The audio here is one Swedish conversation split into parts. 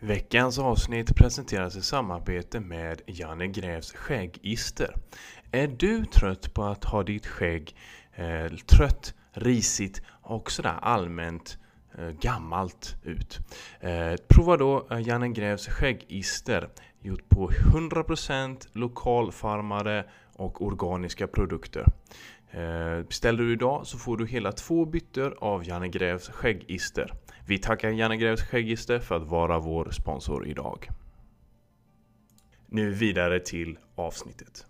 Veckans avsnitt presenteras i samarbete med Janne Grävs skäggister. Är du trött på att ha ditt skägg eh, trött, risigt och sådär allmänt eh, gammalt ut? Eh, prova då eh, Janne Grävs skäggister gjort på 100% lokalfarmade och organiska produkter. Eh, beställer du idag så får du hela två byttor av Janne Grävs skäggister. Vi tackar Janne Grävs skäggister för att vara vår sponsor idag. Nu vidare till avsnittet.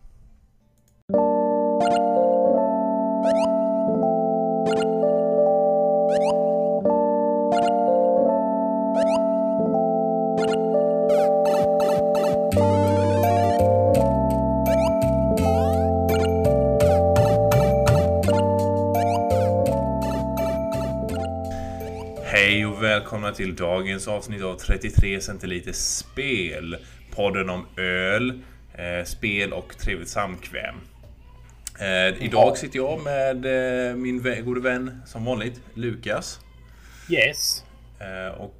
Välkomna till dagens avsnitt av 33 centiliter spel. Podden om öl, eh, spel och trevligt samkväm. Eh, idag sitter jag med eh, min vä- gode vän som vanligt, Lukas. Yes. Och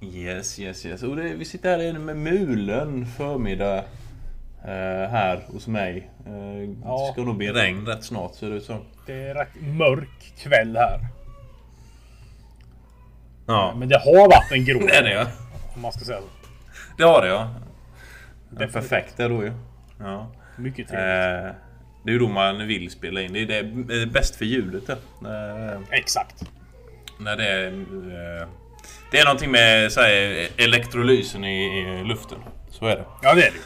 yes, yes, yes. Och det, vi sitter här inne med mulen förmiddag här hos mig. Det ska nog bli regn rätt snart ser det ut som. Det är rätt mörk kväll här. Ja, Men det har varit en grå. det är det ja. Om man ska säga så. Det har det ja. Det är Definitivt. perfekt det då ju. Ja. Mycket trevligt. Eh, det är ju då man vill spela in. Det är, det är bäst för ljudet det. Eh, Exakt. när det är... Eh, det är någonting med så här, elektrolysen i, i luften. Så är det. Ja, det är det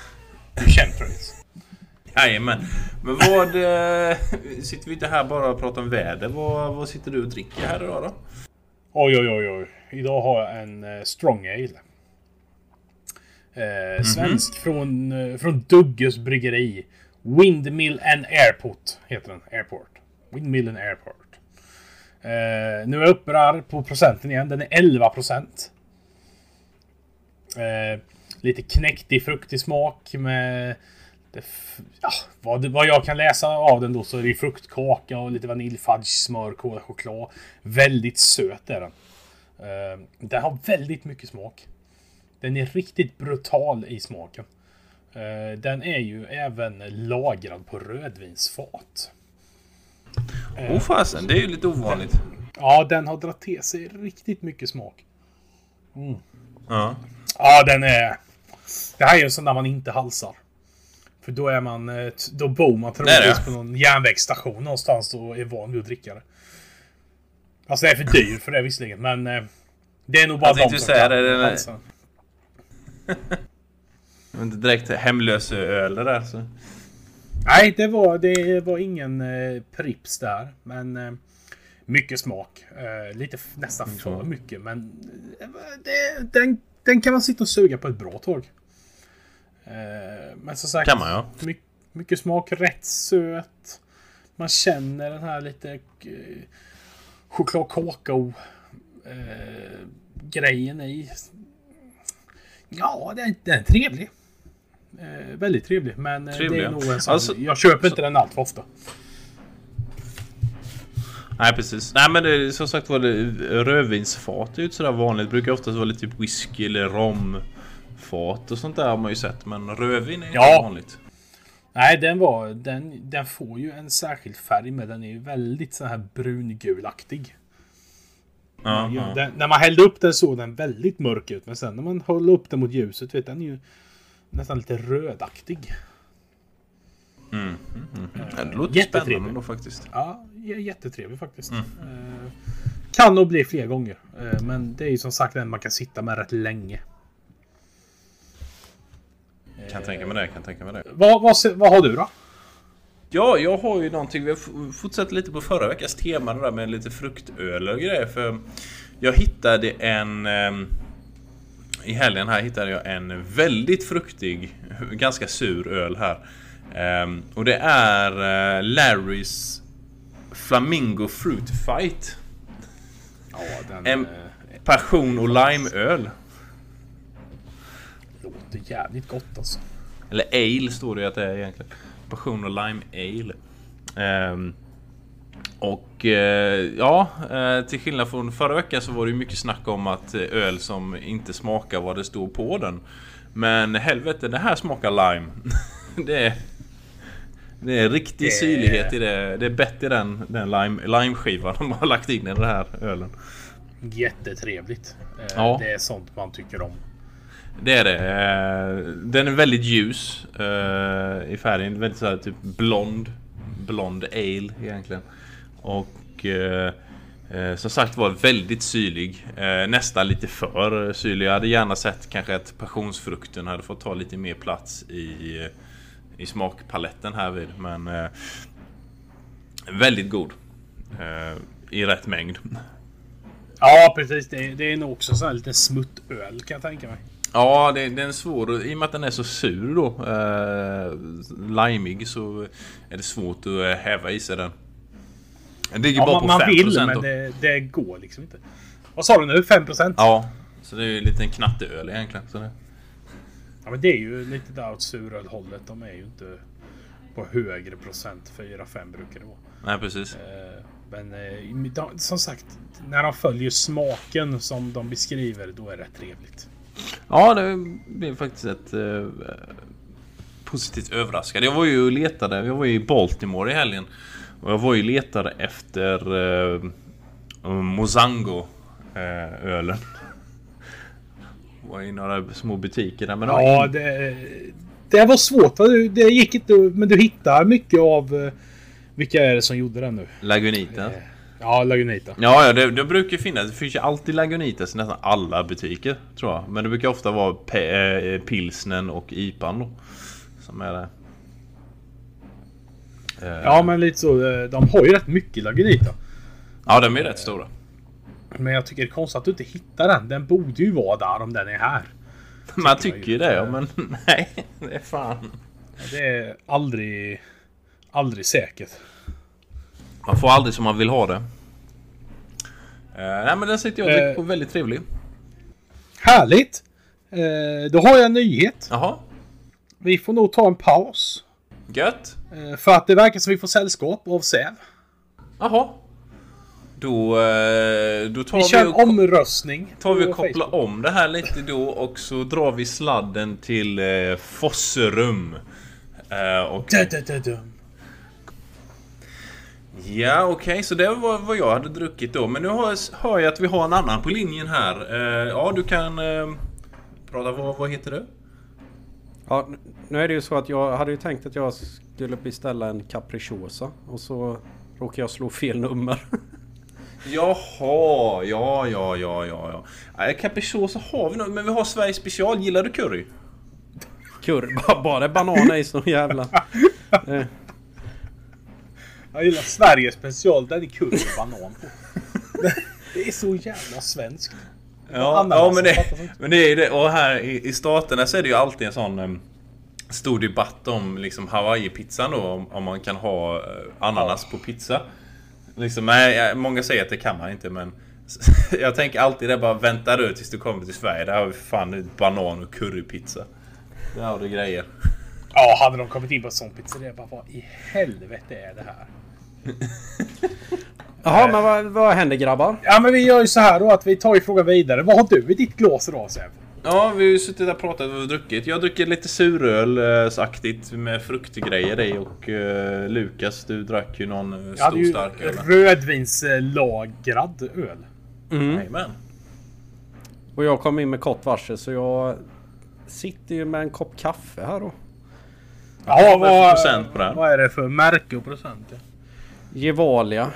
ju. Chemtrails. Jajamän. Men vad... Eh, sitter vi inte här bara och pratar om väder? Vad, vad sitter du och dricker här idag då? Oj, oj, oj, oj. Idag har jag en eh, strong ale. Eh, Mhm. Svensk från, eh, från Dugges bryggeri. Windmill and Airport heter den. Airport. Windmill and Airport. Eh, nu är jag uppe på procenten igen. Den är 11 procent. Eh, lite knäcktig, fruktig smak med... Det, ja, vad, vad jag kan läsa av den då så är det fruktkaka och lite vaniljfudge, smör, kola, choklad. Väldigt söt är den. Eh, den har väldigt mycket smak. Den är riktigt brutal i smaken. Eh, den är ju även lagrad på rödvinsfat. Åh oh, fasen, det är ju lite ovanligt. Ja, den har dragit till sig riktigt mycket smak. Ja. Ja, den är... Det här är ju en sån där man inte halsar. För då är man... eh, Då bor man Det troligtvis det. på någon järnvägsstation någonstans och är van vid att dricka det. Alltså det är för dyr för det visserligen, men... eh, Det är nog bara de som säga kan det, är- halsa. Men inte direkt hemlös-öl det där. Så. Nej, det var, det var ingen eh, prips där. Men eh, mycket smak. Eh, lite nästan för mycket. Men eh, det, den, den kan man sitta och suga på ett bra tag. Eh, men som sagt. Kan man ja. My, mycket smak, rätt söt. Man känner den här lite eh, choklad kakao eh, grejen i. Ja, den, den är trevlig. Eh, väldigt trevlig. Men Trevlig, det är nog en sån, Alltså- Jag köper inte den allt för ofta. Nej precis. Nej men det är som sagt var det rödvinsfat är ju inte sådär vanligt. Det brukar oftast vara lite typ whisky eller romfat och sånt där har man ju sett. Men rödvin är inte Ja. vanligt. Nej, den var... Den, den får ju en särskild färg men den är ju väldigt så här brungulaktig. Ja, ja. den, när man hällde upp den såg den väldigt mörk ut. Men sen när man höll upp den mot ljuset, vet den är ju nästan lite rödaktig. Mm, mm, mm. Ja, det låter Jättetrevlig. spännande då faktiskt. Ja, jättetrevlig faktiskt. Mm. Eh, kan nog bli fler gånger. Eh, men det är ju som sagt den man kan sitta med rätt länge. Kan tänka mig det, kan tänka mig det. Vad, vad, vad har du då? Ja, jag har ju någonting. Vi har f- fortsatt lite på förra veckans tema det där med lite fruktöl och grejer. För jag hittade en... ehm, I helgen här hittade jag en väldigt fruktig, ganska sur öl här. Ehm, och det är eh, Larrys Flamingo Fruit Fight. Ja, den En eh, passion och limeöl. Låter jävligt gott alltså. Eller ale står det ju att det är egentligen. Passion och lime ale. Ehm, Och eh, ja, eh, till skillnad från förra veckan så var det mycket snack om att eh, öl som inte smakar vad det står på den. Men helvete, det här smakar lime. det, är, det är riktig Det- syrlighet i det. Det är bättre den, den lime, limeskivan de har lagt in i den här ölen. Jättetrevligt. Eh, Ja. Det är sånt man tycker om. Det är det. Eh, den är väldigt ljus eh, i färgen. Väldigt såhär typ blond. Blond ale egentligen. Och eh, eh, som sagt var väldigt syrlig. Eh, nästan lite för syrlig. Jag hade gärna sett kanske att passionsfrukten hade fått ta lite mer plats i, i smakpaletten här vid. Men eh, väldigt god. I rätt mängd. Ja, precis. Det är, det är nog också så här lite smuttöl kan jag tänka mig. Ja, det, det är svår... I och med att den är så sur då, eh, limig, så är det svårt att eh, häva i sig den. Den ligger Ja, bara man, på man 5% vill, då. men det, det går liksom inte. Vad sa du nu? 5%? Ja, så det är ju en liten knatteöl egentligen. Så det... Ja, men det är ju lite där åt surölhållet. De är ju inte på högre procent. 4-5 brukar det vara. Nej, precis. Eh, Men eh, de- som sagt, när de följer smaken som de beskriver, då är det trevligt. Ja, det blev faktiskt ett eh, positivt överraskad. Jag var ju och letade, jag var ju i Baltimore i helgen. Och jag var ju letade efter eh, Mozango eh, ölen. Var i några små butiker där men Ja, det, det var svårt. Det gick inte, men du hittar mycket av... eh, Vilka är det som gjorde den nu? Lagunitas. Ja, Lagunita. Ja, ja det, det brukar finnas. Det finns ju alltid Lagunitas i nästan alla butiker tror jag. Men det brukar ofta vara pe- eh, pilsnen och IPan då. Som är det. Eh, Ja, men lite så. eh, De har ju rätt mycket Lagunita. ja, de är rätt stora. Men jag tycker det är konstigt att du inte hittar den. Den borde ju vara där om den är här. Man tycker ju det, ja, men nej. Det är fan. Det är aldrig... Aldrig säkert. Man får aldrig som man vill ha det. Eh, nej, men den sitter jag och dricker Eh. på. Väldigt trevlig. Härligt! Eh, då har jag en nyhet. Jaha. Vi får nog ta en paus. Gött. Eh, för att det verkar som vi får sällskap av Säv. Jaha. Då, eh, då tar Vi vi, kör en och, omröstning. tar vi och kopplar Facebook. om det här lite då och så drar vi sladden till eh, Fosserum. Eh, och, da, da, da. Ja, okej, så det var vad jag hade druckit då. Men nu hör, jag att vi har en annan på linjen här. Eh, ja, du kan eh, prata. Vad, vad heter du? Ja, nu är det ju så att jag hade ju tänkt att jag skulle beställa en capricciosa och så råkade jag slå fel nummer. Jaha, ja, ja, ja, ja, ja. Capricciosa har vi nog, men vi har Sveriges special. Gillar du curry? Curry, bara, bara bananer i så jävla... Jag gillar Sveriges special. Den är curry och banan på. Det är så jävla svenskt. Ja, ja men, det, men det är det. Och här i, i staterna så är det ju alltid en sån stor debatt om liksom Hawaii-pizzan då. Om, om man kan ha eh, ananas på pizza. Liksom, nej, många säger att det kan man inte men jag tänker alltid det bara vänta du tills du kommer till Sverige. Där har vi fan banan och currypizza. Där har du grejer. Ja, hade de kommit in på en sån pizzeria. Bara, vad i helvete är det här? Jaha, men vad, vad händer grabbar? Ja, men vi gör ju så här då att vi tar ju frågan vidare. Vad har du i ditt glas idag Säv? Ja, vi har ju suttit och pratat och druckit. Jag druckit lite surölsaktigt med fruktgrejer i och eh, Lukas, du drack ju någon eh, Jag hade stor ju stark öl. rödvinslagrad öl. Mm. Och jag kom in med kort varsel så jag sitter ju med en kopp kaffe här då. Ja, vad är det för procent på den? Vad är det för märke och procent? Ja. Gevalia.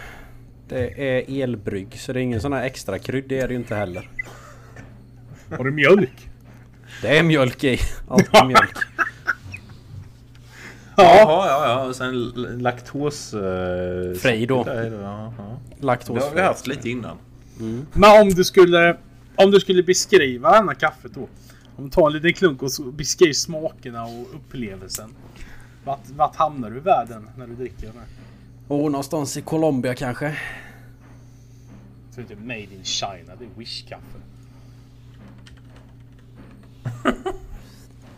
Det är elbrygg så det är ingen sån här extra krydd, det är det ju inte heller. Har du mjölk? Det är mjölk i. Alltid mjölk. Jaha, ja, ja. Och sen laktos... Eh, Fri då. Ja, ja. Det Laktos. har vi haft lite innan. Men om du skulle... Om du skulle beskriva denna kaffet då. Om du tar en liten klunk och så beskriv smakerna och upplevelsen. Vart, vart hamnar du i världen när du dricker den här? Och någonstans i Colombia kanske. Så det är made in China. Det är Wish-kaffe.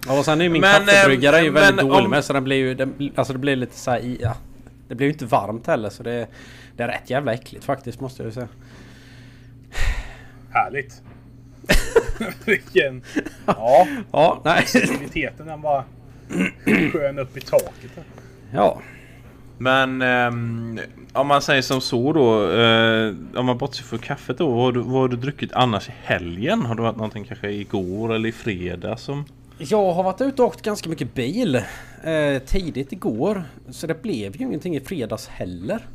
Ja, och sen är ju min Men, kaffebryggare är ju eh, väldigt men dålig om- med så den blir ju... Den, alltså det blir lite så här. Ja. det blir ju inte varmt heller så det, det är rätt jävla äckligt faktiskt måste jag ju säga. Härligt. Vilken... Ja, Ja, nej. sensibiliteten den var skön upp i taket. Ja. Men ehm, om man säger som så då. Eh, om man bortser från kaffet då. Vad har, du, vad har du druckit annars i helgen? Har det varit någonting kanske igår eller i fredag som... Jag har varit ute och åkt ganska mycket bil eh, tidigt igår. Så det blev ju ingenting i fredags heller.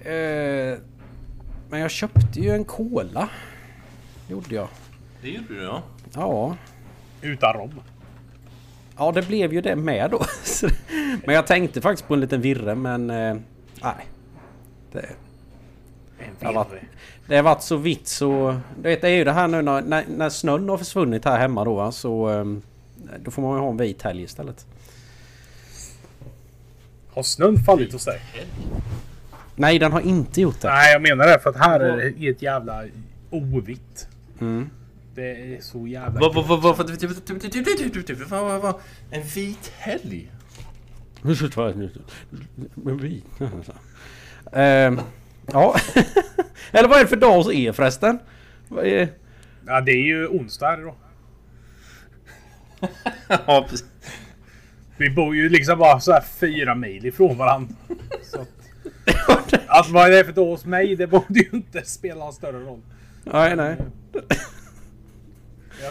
Eh, men jag köpte ju en cola. Gjorde jag. Det gjorde du ja. Ja. Utan rom. Ja det blev ju det med då. Men jag tänkte faktiskt på en liten virre men... Eh, nej. Det, En Jag var- virre. det har varit så vitt så... Du vet det är ju det här nu när, när, när snön har försvunnit här hemma då så... Eh, då får man ju ha en vit helg istället. Har snön fallit hos dig? Nej den har inte gjort det. Nej, jag menar det. För att här är det ett jävla ovitt. Mm. Det är så jävla... Vad, vad, vad, vad, En vit helg? Nu ska jag En vit... Ja. Eller vad är det för dag hos er förresten? Ja, det är ju onsdag då. ja, precis. Vi bor ju liksom bara så här fyra mil ifrån varandra. Så att, att vad det är för dag hos mig, det borde ju inte spela någon större roll. Nej, nej.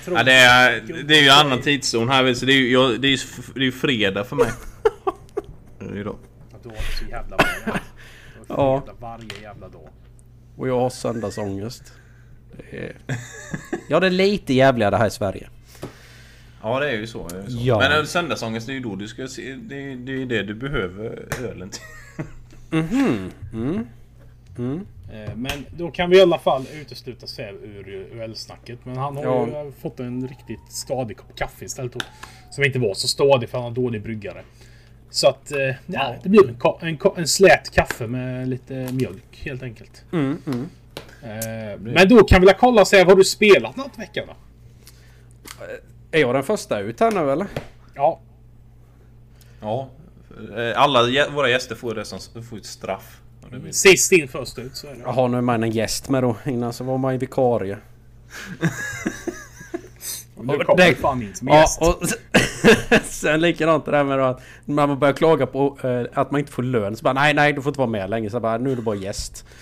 Ja, det, är, det är ju annan tidszon här så det är ju jag, det är, det är ju fredag för mig. Det är ju då. att du har det så jävla har Ja. fredag varje jävla dag. Och jag har söndagsångest. Det är... Ja, det är lite jävligare här i Sverige. Ja det är ju så. Är ju så. Ja. Men äh, söndagsångest det är ju då du ska se. Det är det, är det du behöver ölen till. Mm. Mm. Eh, Men då kan vi i alla fall utesluta Säv ur ölsnacket. Men han har Ja. ju fått en riktigt stadig kopp kaffe istället. Då, som inte var så stadig för han har dålig bryggare. Så att eh, ja, det blir en, en, en slät kaffe med lite mjölk helt enkelt. Mm, mm. Eh, Men då kan vi väl kolla och säga har du spelat något veckan då? Är jag den första ut här nu eller? Ja, Ja. Alla våra gäster får det som får ett straff. Blir- sist in först ut så är det. Jaha, nu är man en gäst med då. Innan så var man ju vikarie. Nu kommer det- du fan in som Ja, gäst. och sen likadant det där med att man börjar klaga på eh, att man inte får lön. Så bara nej, nej, du får inte vara med längre. Så bara nu är du bara gäst.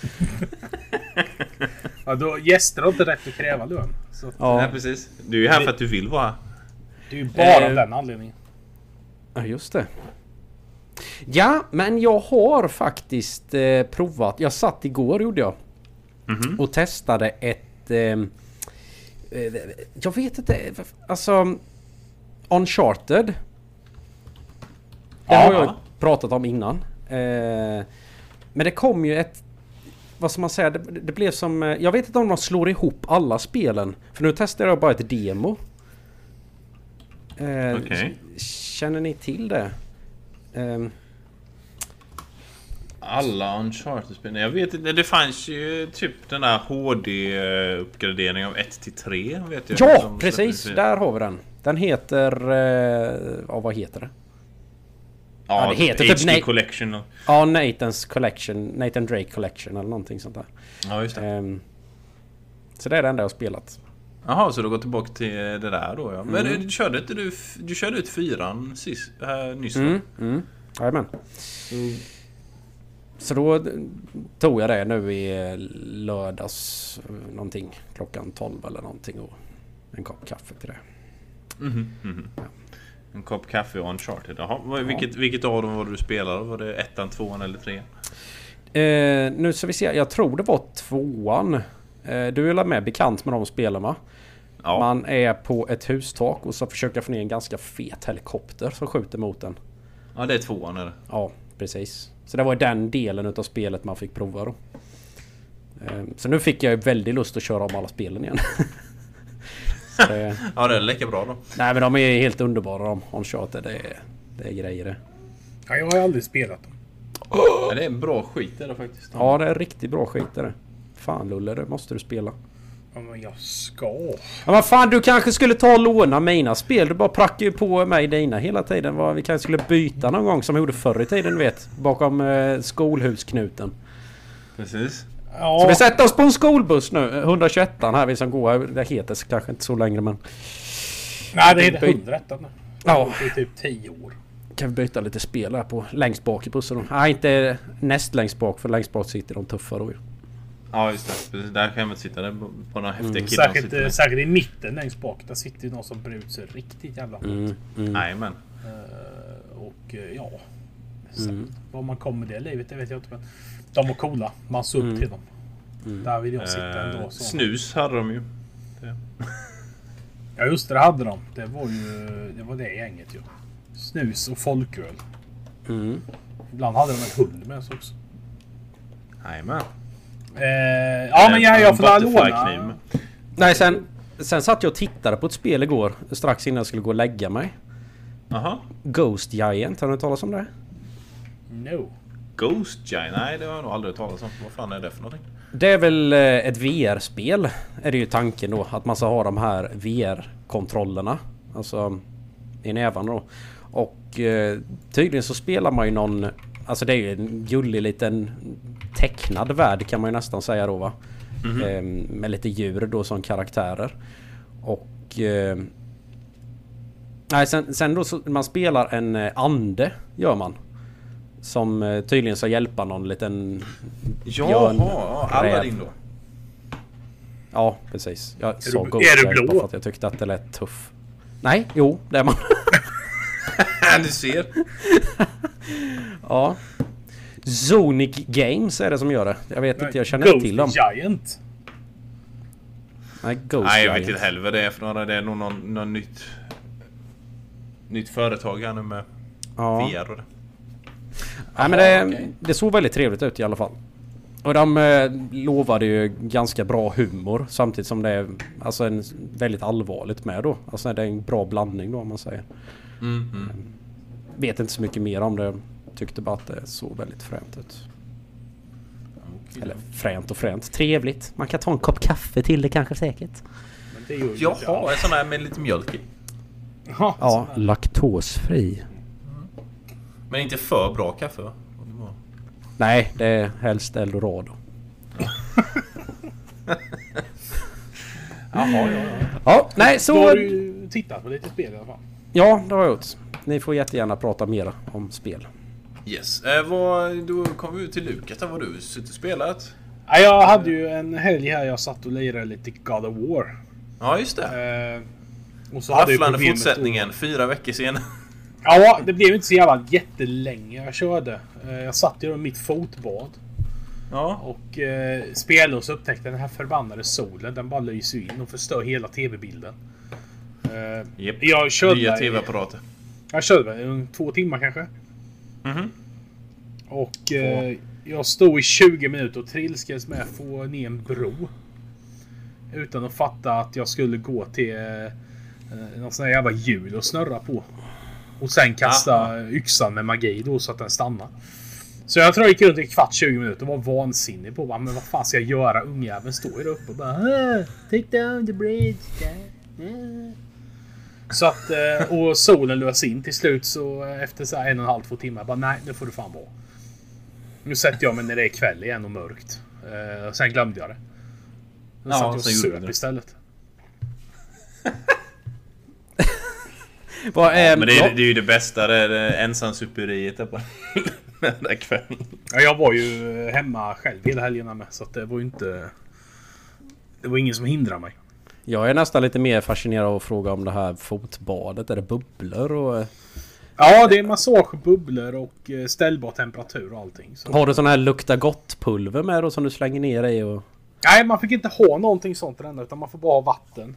Ja, då, gäster har inte rätt att kräva lön. Så Ja, Nej precis. Du är här för att du vill vara det är ju bara av Eh, den anledningen. Ja, just det. Ja, men jag har faktiskt eh, provat. Jag satt igår gjorde jag. Mhm. Och testade ett... Eh, eh, jag vet inte. Alltså... Uncharted. Det Ja. har jag pratat om innan. Eh, men det kom ju ett... Vad ska man säga? Det, det blev som... eh, Jag vet inte om de slår ihop alla spelen. För nu testar jag bara ett demo. Eh, Okej. Känner ni till det? Ehm, Alla Uncharted-spel. Jag vet inte. Det fanns ju typ den där HD-uppgraderingen av 1 till 3 vet jag. ja, precis! Där har vi den. Den heter... Eh, ja, vad heter det? Ja, Ja, det heter HD typ nej- Collection. och- Ja, Nathans Collection. Nathan Drake Collection eller någonting sånt där. Ja, just det. Ehm, så det är det enda jag har spelat. Jaha, så du går tillbaka till det där då ja. Men Mm. du, körde inte du... Du körde ut fyran sist, äh, nyss va? Mm, mm. Jajamän. Så då eh, tog jag det nu i eh, lördags eh, någonting. Klockan 12 eller någonting och en kopp kaffe till det. Mhm, mhm. En kopp kaffe och Uncharted. Jaha, vilket, vilket av dem var det du spelade? Var det ettan, tvåan eller trean? Eh, nu ska vi se, jag tror det var tvåan. Eh, du är väl med bekant med de spelen va? Ja. Man är på ett hustak och så försöker få ner en ganska fet helikopter som skjuter mot en. ja, det är tvåan är det. Ja, precis. Så det var den delen utav spelet man fick prova då. Eh, Så nu fick jag ju väldigt lust att köra om alla spelen igen. det, Ja, det är lika bra då. nej men de är helt underbara de. Uncharted, det är, det är grejer det. Ja, jag har ju aldrig spelat dem. Ja, det är en bra skit är det faktiskt. Ja, det är riktigt bra skit är det. Fan Lulle, det måste du spela. Ja, men jag ska. Ja vad fan du kanske skulle ta och låna mina spel. Du bara prackar ju på mig dina hela tiden. Vi kanske skulle byta någon gång som vi gjorde förr i tiden du vet. Bakom eh, skolhusknuten. Precis. Ja, Så vi sätter oss på en skolbuss nu. 121 här vi som går. Det heter så kanske inte så längre men. nej, det är byt- 100 nu. Ja. Är typ 10 år. Kan vi byta lite spel här på längst bak i bussen då? Nej inte näst längst bak för längst bak sitter de tuffa då ju. Ja just det. Precis, Där kan man sitta där på några häftiga killar och Säkert, sitter eh, säkert i mitten längst bak. Där sitter ju någon som brer ut sig riktigt jävla hårt. Mm, mm. Eh, och eh, ja. Sen, Mm. Vad man kommer med det livet, det vet jag inte. Men de var coola. Man såg upp Mm. till dem. Mm. Där vill jag sitta ändå. Så. snus hade de ju. Ja just det, det hade de. Det var ju det, var det gänget ju. Snus och folköl. Mm. Ibland hade de en hund med sig också. Jajamän. Eh, ja men jag, jag får låna. Nej sen... Sen satt jag och tittade på ett spel igår. Strax innan jag skulle gå och lägga mig. Jaha. Ghost Giant, har ni hört talas om det? No. Ghost Giant? Nej det har jag nog aldrig hört talas om. Vad fan är det för någonting? Det är väl eh, ett VR-spel. Är det ju tanken då. Att man ska ha de här VR-kontrollerna. Alltså i nävarna då. Och eh, tydligen så spelar man ju någon... Alltså det är ju en gullig liten tecknad värld kan man ju nästan säga då va. Mhm. Eh, med lite djur då som karaktärer. Och... Eh, nej sen, sen då så man spelar en eh, ande gör man. Som eh, tydligen ska hjälpa någon liten Jaha, ja, Aladdin då. Ja, precis. Jag sa du- är du blå? för att jag tyckte att det lät tuff. Nej, jo, det är man. du ser. ja. Zonic Games är det som gör det. Jag vet inte, jag känner inte till dem. Giant. Nej, Ghost Nej jag Giant. vet inte heller vad det är för några. Det är nog någon, någon nytt... Nytt företag här nu med Ja. VR och det. Nej, men det, det såg väldigt trevligt ut i alla fall. Och de eh, lovade ju ganska bra humor samtidigt som det är alltså en, väldigt allvarligt med då. Alltså det är en bra blandning då om man säger. Mm, mm. Vet inte så mycket mer om det. Tyckte bara att det såg väldigt fränt ut. Eller fränt och fränt. Trevligt. Man kan ta en kopp kaffe till det kanske säkert. Men det gör Jaha, en sån här med lite mjölk i. Ja, Ja, laktosfri. Men inte för bra kaffe va? Nej, det är helst eldorado. Jaha, ja, ja. Ja, nej Då har så... du ju tittat på lite spel i alla fall. Ja, det har jag gjort. Ni får jättegärna prata mer om spel. Yes. Eh, vad, då kommer vi ut till Lukas. Där var du suttit och spelat. Ja, jag hade ju en helg här jag satt och lirade lite God of War. Ja, just det. Eh, och så hade jag Rafflande fortsättningen, fyra veckor senare. Ja, det blev inte så jävla jättelänge jag körde. Eh, Jag satt ju i mitt fotbad. Ja. Och eh, spelade och så upptäckte den här förbannade solen. Den bara lyser in och förstör hela tv-bilden. Eh, Japp. jag körde Nya tv-apparater. Jag körde väl två timmar kanske. Mhm. Och eh, jag stod i 20 minuter och trilskades med att få ner en bro. Utan att fatta att jag skulle gå till eh, någon sån här jävla hjul och snurra på. Och sen kasta Aha. yxan med magi då så att den stannar. Så jag tror jag gick runt i kvart 20 minuter och var vansinnig på bara, men vad fan ska jag göra? Ungjäveln står ju där uppe och bara "Ah, Take down the bridge. Ah." Så att, eh, och solen lös in till slut så eh, efter så här en och en halv, två timmar bara nej, nu får du fan vara. Nu sätter jag mig när det är kväll igen och mörkt. Eh, och sen glömde jag det. Då Ja, satt jag och sen söp istället. Vad är... Men det ja, är, det är ju det bästa. Det är det ensamsuperiet där på den där kvällen. Ja, jag var ju hemma själv hela helgerna med så att det var ju inte... Det var ingen som hindrade mig. Jag är nästan lite mer fascinerad av att fråga om det här fotbadet. Är det bubblor och... Ja, det är massage, bubblor och eh, ställbar temperatur och allting. Så. Har du sån här lukta gott-pulver med då som du slänger ner i och... Nej, man fick inte ha någonting sånt i den utan man får bara ha vatten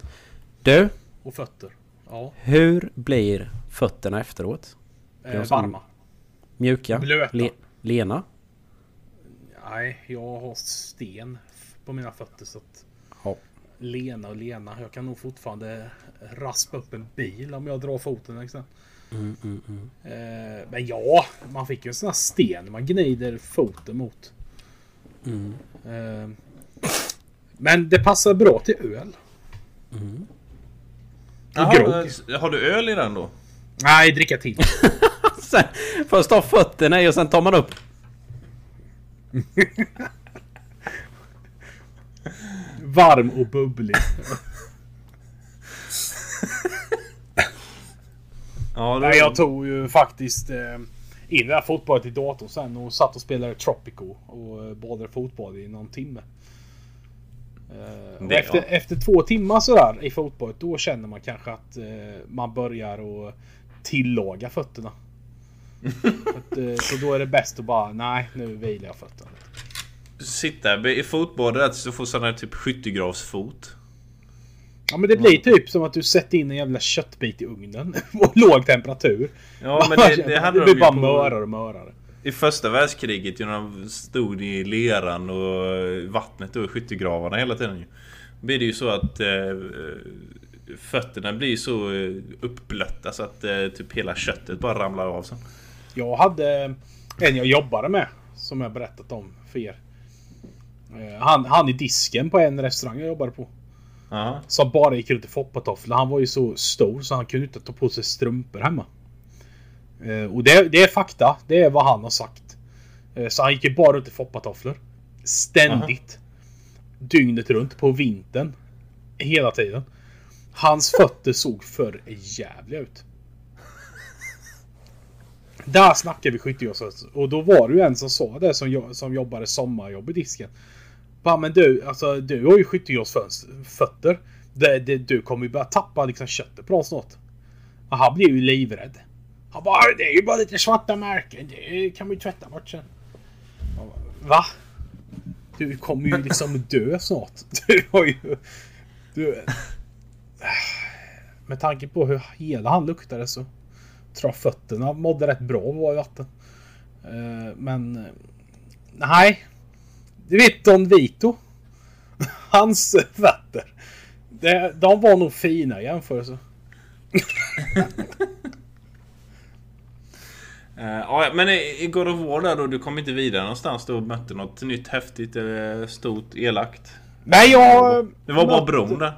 Du, och fötter. Ja, hur blir fötterna efteråt? eh, varma. Mjuka? Blöta. Le- lena? Nej, jag har sten på mina fötter så att... Lena och Lena. Jag kan nog fortfarande raspa upp en bil om jag drar foten liksom. Mm, mm, mm. Eh, men ja, man fick ju en sån här sten man gnider foten mot. Mm. Eh, Men det passar bra till öl. Jaha, grogg. eh, har du öl i den då? Nej, dricka till. Sen, först ta fötterna i och sen tar man upp. Varm och bubblig. Ja, Nej, jag tog ju faktiskt eh, in det här fotbollet i datorn sen och satt och spelade Tropico och eh, badade fotboll i någon timme. Eh, Det, efter, ja. efter två timmar sådär i fotbollet då känner man kanske att man börjar att tillaga fötterna. att, så då är det bäst att bara, nej nu vilar jag fötterna. Sitta i fotbollet så får här typ skyttegravsfot. Ja men det blir typ som att du sätter in en jävla köttbit i ugnen på låg temperatur. Ja men det, det hade det de blir bara på, mörare och mörare. i första världskriget ju när de stod i leran och vattnet och skyttegravarna hela tiden ju. Blir det ju så att eh, fötterna blir så eh, uppblötta så att eh, typ hela köttet bara ramlar av sen. Jag hade en jag jobbade med som jag berättat om för er. Eh, Han, han i disken på en restaurang jag jobbade på. Ja. Som bara gick runt i foppatofflor. Han var ju så stor så han kunde inte ta på sig strumpor hemma. Eh, Och det, det är fakta. Det är vad han har sagt. Eh, Så han gick ju bara runt i foppatofflor. Ständigt. Dygnet runt på vintern. Hela tiden. Hans fötter såg för jävliga ut. Där snackar vi skyttegravsfötter. Och då var det ju en som sa det som, som jobbade sommarjobb i disken. Bara, men du, alltså du har ju skyttegravsfötter. Du kommer ju börja tappa liksom köttet på dem snart. Och han blev ju livrädd. Han bara, det är ju bara lite svarta märken. Det kan ju tvätta bort sen. Bara, Va? Du kommer ju liksom dö snart. Du har ju... Du... Med tanke på hur hela han luktade så tror jag fötterna mådde rätt bra av att vara i vatten. Eh, Men... eh, Nej. Du vet Don Vito. Hans fötter. Det, de var nog fina i jämförelse. Eh, ja, men i God of War där då, du kom inte vidare någonstans då och mötte något nytt häftigt eller stort elakt? Nej, jag... Det var bara bron där.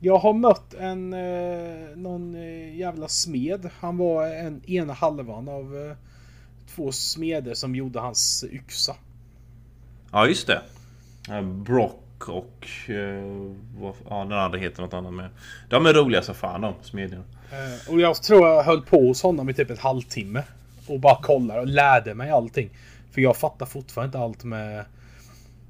Jag har mött en... Eh, någon eh, jävla smed. Han var en ena halvan av eh, två smeder som gjorde hans yxa. Ja, just det. Brock och... eh, vad, ja, den andra heter något annat med. De är roliga som fan de, smedjorna. Eh, och jag tror jag höll på hos honom i typ ett halvtimme. Och bara kollade och lärde mig allting. För jag fattar fortfarande inte allt med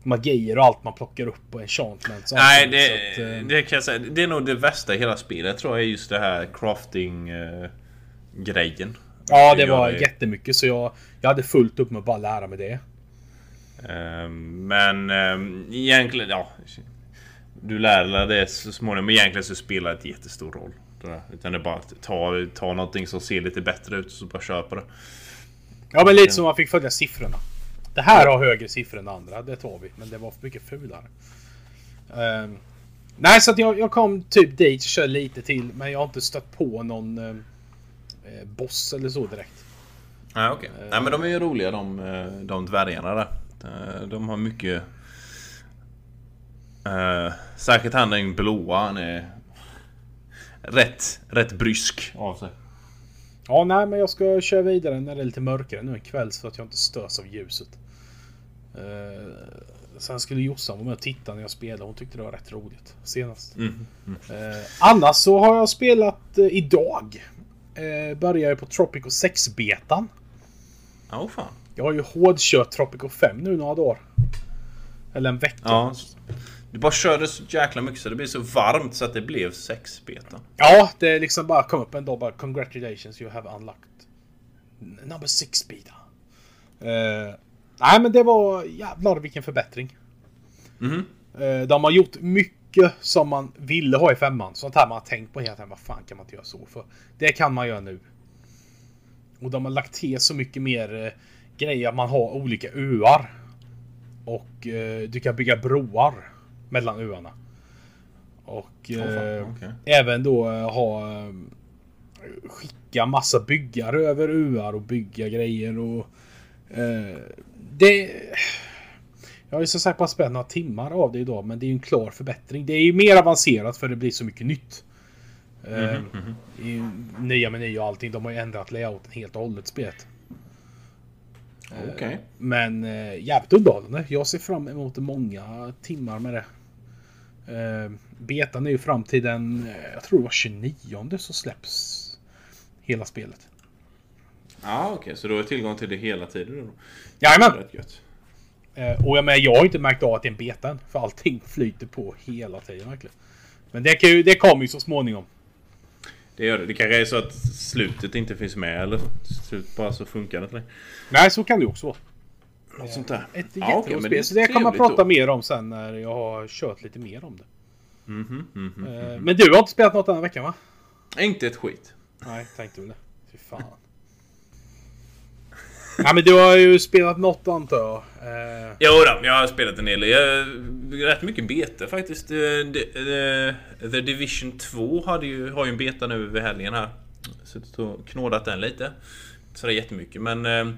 magier och allt man plockar upp och enchantments och Nej, det, Så att, eh, det kan jag säga. Det är nog det värsta i hela spelet tror jag just det här crafting eh, grejen. Ja, det var jättemycket så jag, jag hade fullt upp med att bara lära mig det. Eh, Men eh, egentligen, ja. Du lär dig det så småningom. Men egentligen så spelar det inte jättestor roll. Det där. Utan det är bara att ta, ta någonting som ser lite bättre ut och så bara köpa det. Ja, men lite som man fick följa siffrorna. Det här har högre siffror än det andra, det tar vi. Men det var för mycket fulare. Ehm, nej, så att jag, jag kom typ dit körde lite till. Men jag har inte stött på någon eh, boss eller så direkt. Ja, okej. Nej men de är ju roliga de, de dvärgarna där. Eh, De har mycket... Uh, särskilt han den blåa, han är... Rätt, rätt brysk av sig. Ja, nej, men jag ska köra vidare när det är lite mörkare nu en kväll så att jag inte störs av ljuset. Uh, sen skulle Jossan vara med och titta när jag spelade. Hon tyckte det var rätt roligt senast. Mm. Eh, annars så har jag spelat eh, idag. Uh, börjar jag på Tropico 6-betan. Ja, oh, fan. Jag har ju hårdkört Tropico 5 nu några dagar. Eller en vecka. Ja. Du bara körde så jäkla mycket så det blev så varmt så att det blev sexbetan. Ja, det liksom bara kom upp en dag bara Congratulations you have unlocked Number 6 beta. Uh, nej men det var jävlar vilken förbättring. Mhm. Eh, de har gjort mycket som man ville ha i femman. Sånt här man har tänkt på hela tiden. Vad fan kan man inte göra så för? Det kan man göra nu. Och de har lagt till så mycket mer grejer. Att man har olika öar. Och eh, du kan bygga broar mellan öarna. Och eh, okej. även då eh, ha eh, skicka massa byggare över öar och bygga grejer och eh, det Jag har ju som sagt bara spelat några timmar av det idag, men det är ju en klar förbättring. Det är ju mer avancerat för det blir så mycket nytt. Eh, i nya menyer och allting. De har ju ändrat layouten helt och hållet spelet. Okej. Men eh, jävligt underhållande. Jag ser fram emot många timmar med det. Eh, betan är ju fram till den, eh, jag tror det var 29 så släpps hela spelet. Ja, okej. Så du har tillgång till det hela tiden? Jajamän! Rätt gött. Eh, och jag, menar, jag har inte märkt av att det är en beta än, För allting flyter på hela tiden verkligen. Men det, kan ju, det kommer ju så småningom. Det gör det. Det kanske är så att slutet inte finns med eller slut bara så funkar det inte längre. Nej, så kan det ju också vara. Något sånt där. Ett Ja, men spel. Så det kommer jag trevligt prata då. mer om sen när jag har kört lite mer om det. Mhm, mhm. Eh, Men du har inte spelat något den här veckan va? Inte ett skit. Nej, tänkte väl det. Fy fan. Ja men du har ju spelat något antar jag. Eh, Jo då, jag har spelat en del. Jag, rätt mycket beta faktiskt. Eh, The, The, eh, The Division 2 hade ju, har ju en beta nu över helgen här. Suttit och knådat den lite. Inte sådär jättemycket men... Eh,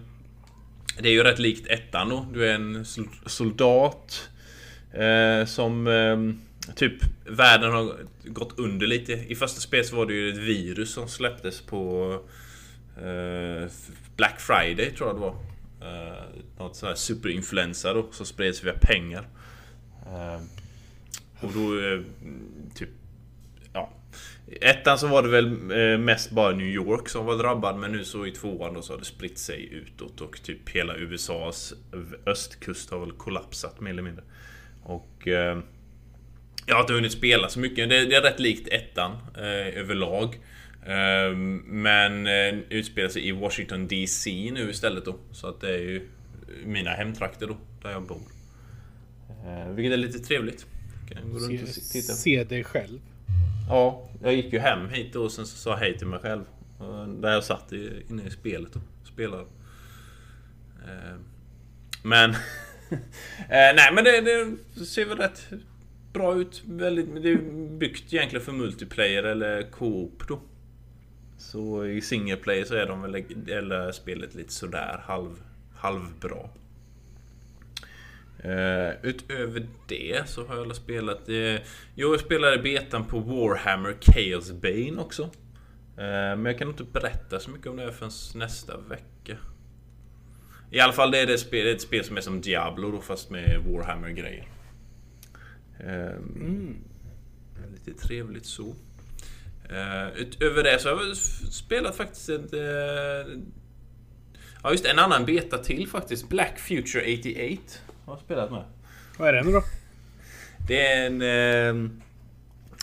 det är ju rätt likt ettan då. Du är en soldat. Eh, som... Eh, typ världen har gått under lite. I första spelet så var det ju ett virus som släpptes på... Eh, Eh, Black Friday tror jag det var. Eh, något sånt här superinfluensa då som spreds via pengar. Eh, och då typ... Ja. I Ettan så var det väl mest bara New York som var drabbad men nu så i tvåan då så har det spritt sig utåt och typ hela USAs östkust har väl kollapsat mer eller mindre. Och... Eh, jag har inte hunnit spela så mycket. Det, det är rätt likt ettan eh, överlag. Eh, men eh, utspelar sig i Washington DC nu istället då. Så att det är ju mina hemtrakter då, där jag bor. Eh, vilket är lite trevligt. Kan gå runt och titta. se dig själv. Ja, jag gick ju hem hit då och sen så sa jag hej till mig själv. Där jag satt inne i spelet och spelade. Eh, Men... eh, nej men det, det ser väl rätt bra ut. Väldigt, det är byggt egentligen för multiplayer eller co-op då. Så i single player så är de väl, eller spelet lite sådär halv, halvbra. Uh, utöver det så har jag spelat... Uh, jag spelade betan på Warhammer Chaos Bane också. Uh, men jag kan inte berätta så mycket om det förrän nästa vecka. I alla fall det är det spel, det är ett spel som är som Diablo då fast med Warhammer-grejer. Um, Lite trevligt så. Uh, utöver det så har jag spelat faktiskt ett... Uh, ja just en annan beta till faktiskt. Black Future 88. Har jag spelat med. Vad är det nu då? Det är en... Eh,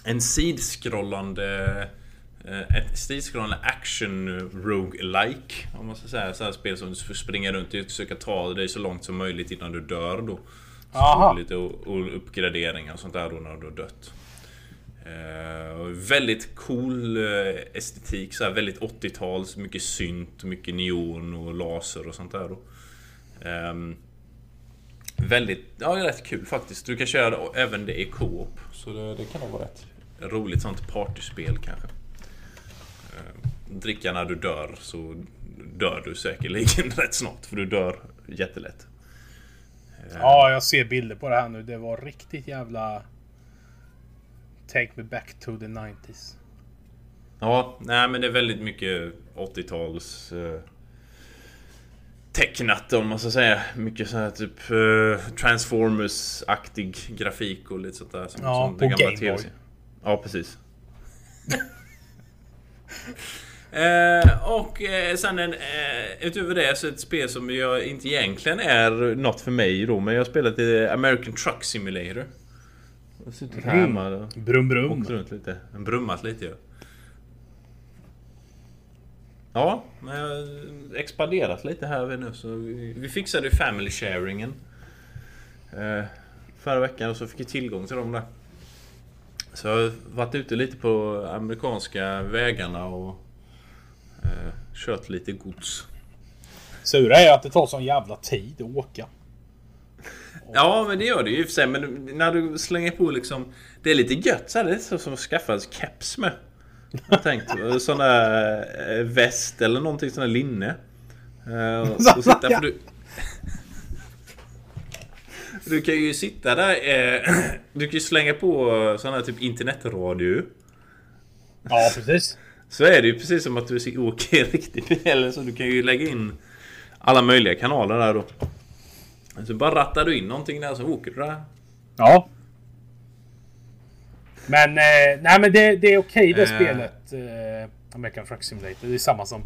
en sidskrollande... Eh, ett sidskrollande action roguelike Om man ska säga. Så här spel som du får springa runt och försöka ta dig så långt som möjligt innan du dör då. Så Aha. lite uppgraderingar och sånt där då när du har dött. Eh, väldigt cool eh, estetik, så här väldigt 80-tals, mycket synt, mycket neon och laser och sånt där då. Ehm, väldigt, ja rätt kul faktiskt. Du kan köra det- även det i co-op. Så det, det kan nog vara rätt roligt sånt partyspel kanske. Ehm, dricka när du dör så dör du säkerligen rätt snart för du dör jättelätt. Ehm, Ja, jag ser bilder på det här nu. Det var riktigt jävla... Take me back to the 90s. Ja, nej men det är väldigt mycket 80-tals eh, tecknat om man ska säga. Mycket så här typ eh, Transformers-aktig grafik och lite sånt där. Som, Ja, som på den gamla Game Boy. TV-serien. Ja, precis. Eh, och eh, sen en, eh, utöver det så ett spel som jag inte egentligen är något för mig då. Men jag har spelat i American Truck Simulator. Har suttit här Mm. hemma och Brum brum. åkt runt lite. Brummat lite ja. Ja, men jag har expanderat lite här nu så vi, vi fixade ju family sharingen. Eh, förra veckan och så fick jag tillgång till dem där. Så jag har varit ute lite på amerikanska vägarna och eh, kört lite gods. Sura är att det tar sån jävla tid att åka. Ja, men det gör det ju i och för sig. Men när du slänger på liksom... Det är lite gött så här, Det är så som att skaffa en keps med. Jag tänkte. Sån där eh, väst eller någonting sån där linne. Eh, och, och sitta, för, du, Du kan ju sitta där. Eh, du kan ju slänga på sån här typ internetradio. Ja, precis. Så är det ju precis som att du åker i riktig bil. Så du kan ju lägga in alla möjliga kanaler där då. Så bara rattar du in någonting där så åker du där. Ja. Men, eh, nej men det, det är okej det Eh. spelet. Eh, American Truck Simulator. Det är samma som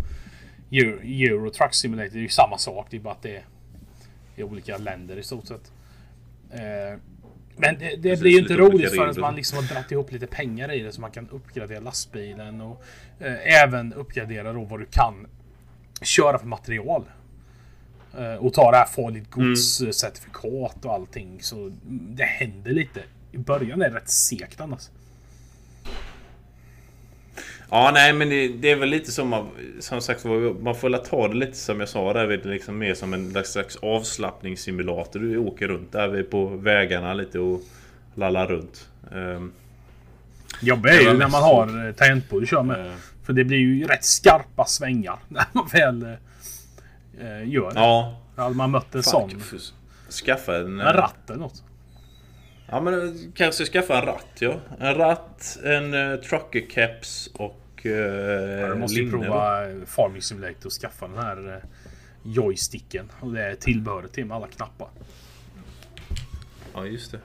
Euro, Euro Truck Simulator. Det är ju samma sak. Det är bara att det är i olika länder i stort sett. Eh, men det, det Precis, blir ju inte roligt förrän man liksom har dragit ihop lite pengar i det så man kan uppgradera lastbilen och eh, även uppgradera då vad du kan köra för material. Eh, och ta det här farligt gods-certifikat och allting. Så mm, det händer lite. I början är det rätt segt annars. Ja, nej men det, det är väl lite som man, som sagt man får väl ta det lite som jag sa där, liksom mer som en slags avslappningssimulator. Du åker runt där på vägarna lite och lallar runt. Ehm, Jobbigt är ju när man har eh, tangentbord att köra med. eh, För det blir ju rätt skarpa svängar när man väl eh, eh, gör ja, Hade man mött en sån. skaffa en... En ratt eller något. Ja men eh, kanske skaffa en ratt ja. En ratt, en uh, trucker caps och uh, Ja, du måste linne, va? prova eh, Farming Simulator och skaffa den här eh, joysticken. Och det är tillbehöret till med alla knappar. Ja just det.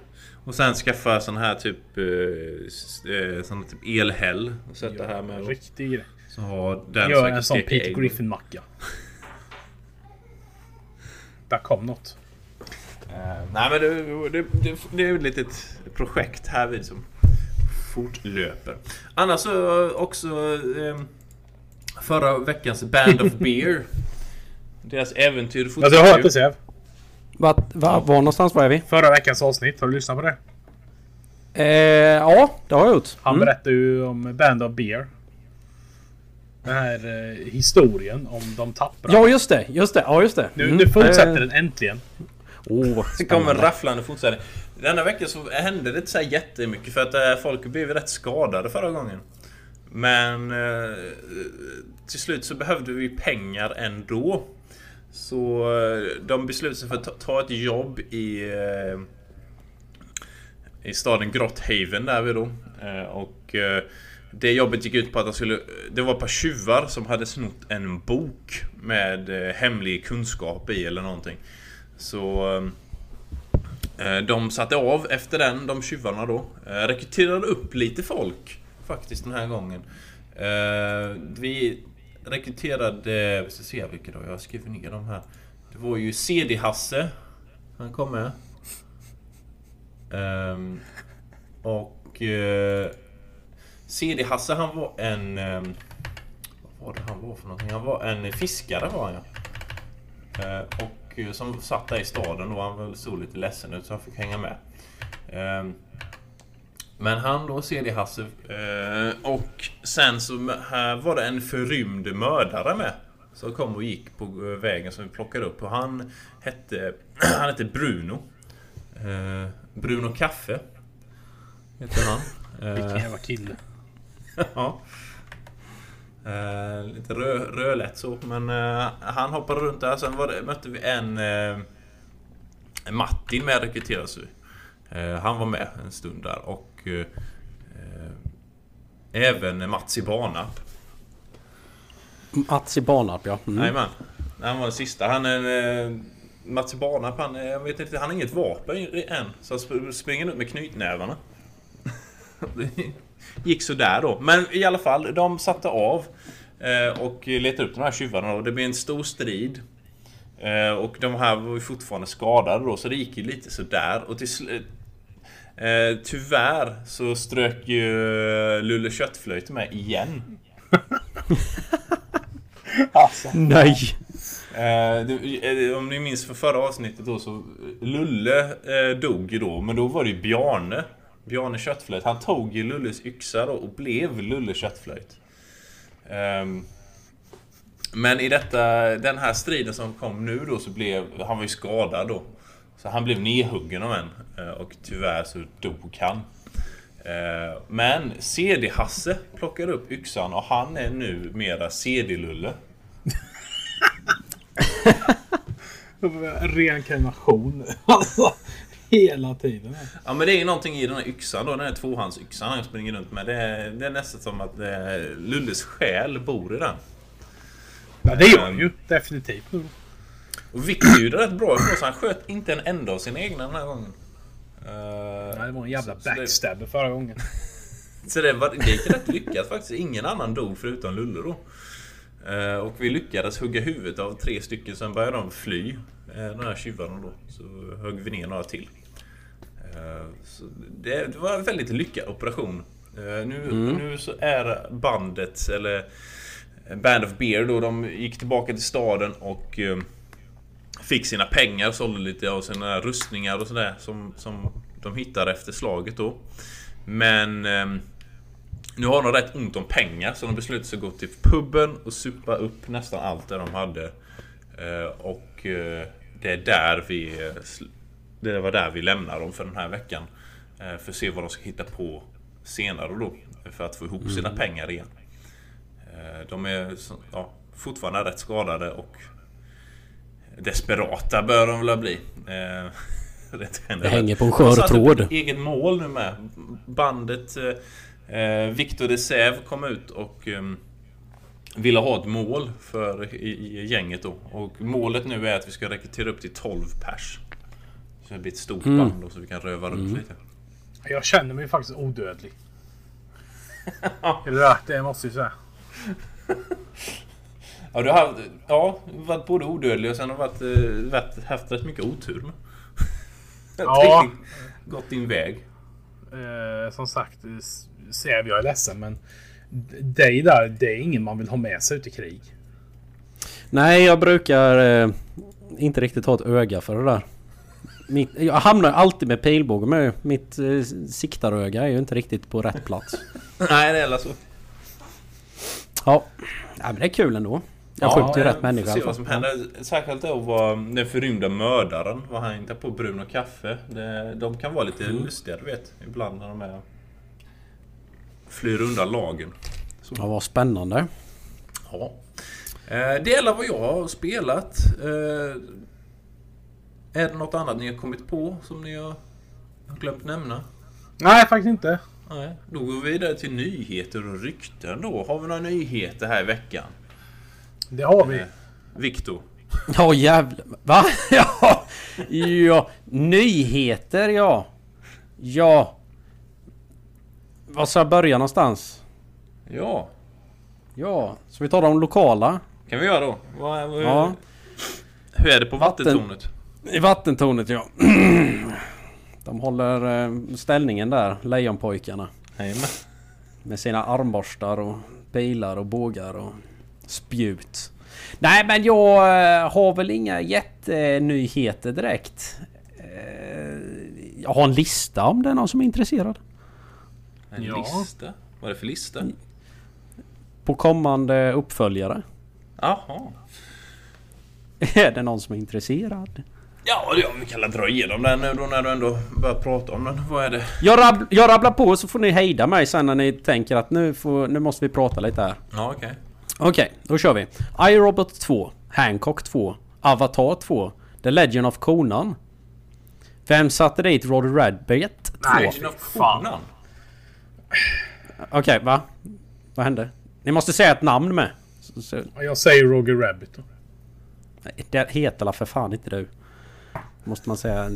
Och sen skaffa sån här typ uh, sån här typ elhäll. Och sätta här med. Riktig grej. Så har den Gör en sån Peter. Griffin-macka. Där kom något. Eh, nej men det, det, det, det är ett litet projekt här vid som fortlöper. Annars så också eh, förra veckans Band of Beer. Deras äventyr Ja, du har hört det Sev. Va, va, var någonstans var är vi? Förra veckans avsnitt. Har du lyssnat på det? Eh, ja, det har jag gjort. Han Mm. berättade ju om Band of Beer. Den här eh, historien om de tappra. Ja, just det. Just det. Ja, just det. Nu, Mm. nu fortsätter Eh, den äntligen. Åh, vad Det kommer spännande. rafflande fortsättning. Denna vecka så hände det inte så här jättemycket för att eh, folk blev rätt skadade förra gången. Men eh, till slut så behövde vi pengar ändå. Så eh, de beslutade sig för att ta, ta ett jobb i eh, i staden Grotthaven där vi då. Eh, och eh, det jobbet gick ut på att han skulle... Det var ett par tjuvar som hade snott en bok med eh, hemlig kunskap i eller någonting. Så... Eh, eh, de satte av efter den, de tjuvarna då. Rekryterade upp lite folk faktiskt den här gången. Vi rekryterade... Vi ska se vilka då, jag skriver ner dem här. Det var ju CD-Hasse. Han kom med. Ehm, och... CD-Hasse han var en... ehm, vad var det han var för någonting? Han var en fiskare var han ja. Eh, och eh, som satt där i staden och han såg lite ledsen ut så han fick hänga med. Ehm, men han då, CD-Hasse. Eh, och sen så här var det en förrymd mördare med. Som kom och gick på vägen som vi plockade upp. Och han hette, han hette Bruno. Bruno Kaffe. Heter han. Vilken jävla kille. ja. Eh, lite rö, rödlätt så. Men eh, han hoppade runt där. Sen var det, mötte vi en... Eh, Martin med rekryteras ju. Eh, han var med en stund där. Och eh, eh, även Mats i Barnarp. Mats i Barnarp, ja. Mm. Jajamän. Han var den sista. Han är... Mats Barnarp, han, jag vet inte, han har inget vapen än. Så han sp- springer ut med knytnävarna. Gick sådär då. Men i alla fall, de satte av. eh, Och letade upp de här tjuvarna och det blev en stor strid. Eh, Och de här var ju fortfarande skadade då, så det gick ju lite sådär. Och till slut... Eh, tyvärr så strök ju Lulle Köttflöjt med igen. Alltså. Nej! Eh, det, om ni minns för förra avsnittet då så Lulle eh, dog ju då men då var det ju Bjarne Bjarne Köttflöjt Han tog ju Lulles yxa då och blev Lulle Köttflöjt. Um, Men i detta Den här striden som kom nu då så blev Han var ju skadad då. Så han blev nedhuggen av en eh, Och tyvärr så dog han. Ehm, men CD-Hasse plockade upp yxan och han är nu mera CD-Lulle Reinkarnation. Alltså. Hela tiden. Ja men det är ju någonting i den här yxan då, den här tvåhandsyxan han springer runt med. Det är, det är nästan som att eh, Lulles själ bor i den. Ja, det gör han ju. Definitivt. Och Victor gjorde rätt bra ifrån. Han sköt inte en enda av sina egna den här gången. Uh, Nej, det var en jävla backstabber förra gången. Så det, var, det gick rätt lyckat faktiskt. Ingen annan dog förutom Lulle då. Eh, och vi lyckades hugga huvudet av tre stycken. Sen började de fly. eh, de här tjuvarna då. Så högg vi ner några till. Eh, så det, var en väldigt lyckad operation. Eh, nu, nu så är bandet, eller Band of Beer då, de gick tillbaka till staden och eh, fick sina pengar, sålde lite av sina rustningar och sådär som, som de hittade efter slaget då. Men nu har de rätt ont om pengar så de beslutade sig att gå till puben och supa upp nästan allt det de hade. Eh, och eh, det är där vi... Det var där vi lämnar dem för den här veckan. Eh, för att se vad de ska hitta på senare då. För att få ihop sina pengar igen. Eh, de är ja, fortfarande rätt skadade och desperata bör de väl bli. Eh, Det hänger på en skör tråd. eget mål nu med. Bandet eh, Victor de Säve kom ut och eh, ville ha ett mål för i, i gänget då. Och målet nu är att vi ska rekrytera upp till 12 pers. Så det blir ett stort Mm. band då så vi kan röva runt lite. Jag känner mig faktiskt odödlig. Är det? Det måste jag säga. Ja, du har haft, ja, varit både odödlig och sen har varit, eh, varit, haft rätt mycket otur med. Ja. Gått din väg. Eh, som sagt, eh, Säv, jag är ledsen men dig där, det är ingen man vill ha med sig ut i krig. Nej, jag brukar eh, inte riktigt ha ett öga för det där. Mitt, jag hamnar alltid med pilbåge med. Mitt eh, siktaröga är ju inte riktigt på rätt plats. Nej, det är så. Ja, ja men det är kul ändå. Jag skjuter ju rätt människa se vad som händer. Särskilt då var den förrymda mördaren. Vad han hittar på brun och kaffe. Det, de kan vara lite Mm. lustiga du vet. Ibland när de är... Flyr undan lagen. Ja, vad spännande. Ja. Eh, det är alla vad jag har spelat. Eh, är det något annat ni har kommit på som ni har glömt nämna? Nej, faktiskt inte. Nej. Då går vi vidare till nyheter och rykten då. Har vi några nyheter här i veckan? Det har vi. Eh, Viktor. Ja jävlar. Va? Ja. Ja. Nyheter ja. Ja. Var ska jag börja någonstans? Ja, Ja. Så vi tar de lokala. kan vi göra då. Vad, vad, Ja. Hur är det på Vatten- vattentornet? I vattentornet ja. De håller eh, ställningen där, Lejonpojkarna. Jajamän. Med sina armborstar och bilar och bågar och spjut. Nej men jag eh, har väl inga jättenyheter direkt. Eh, Jag har en lista om det är någon som är intresserad. En Ja. lista? Vad är det för lista? På kommande uppföljare. Jaha. Är det någon som är intresserad? Ja, ja, vi kan väl dra igenom den nu då när du ändå börjar prata om den. Vad är det? Jag, rabb, jag rabblar på så får ni hejda mig sen när ni tänker att nu, får, nu måste vi prata lite här. Ja, okej. Okej, då kör vi. iRobot 2, Hancock 2, Avatar 2, The Legend of Conan. Vem satte dit Roddy Rabbit 2? Nej. Legend of. Conan. Okej, va? Vad hände? Ni måste säga ett namn med. Så, så, Jag säger Roger Rabbit då. det heter la för fan inte du. Måste man säga.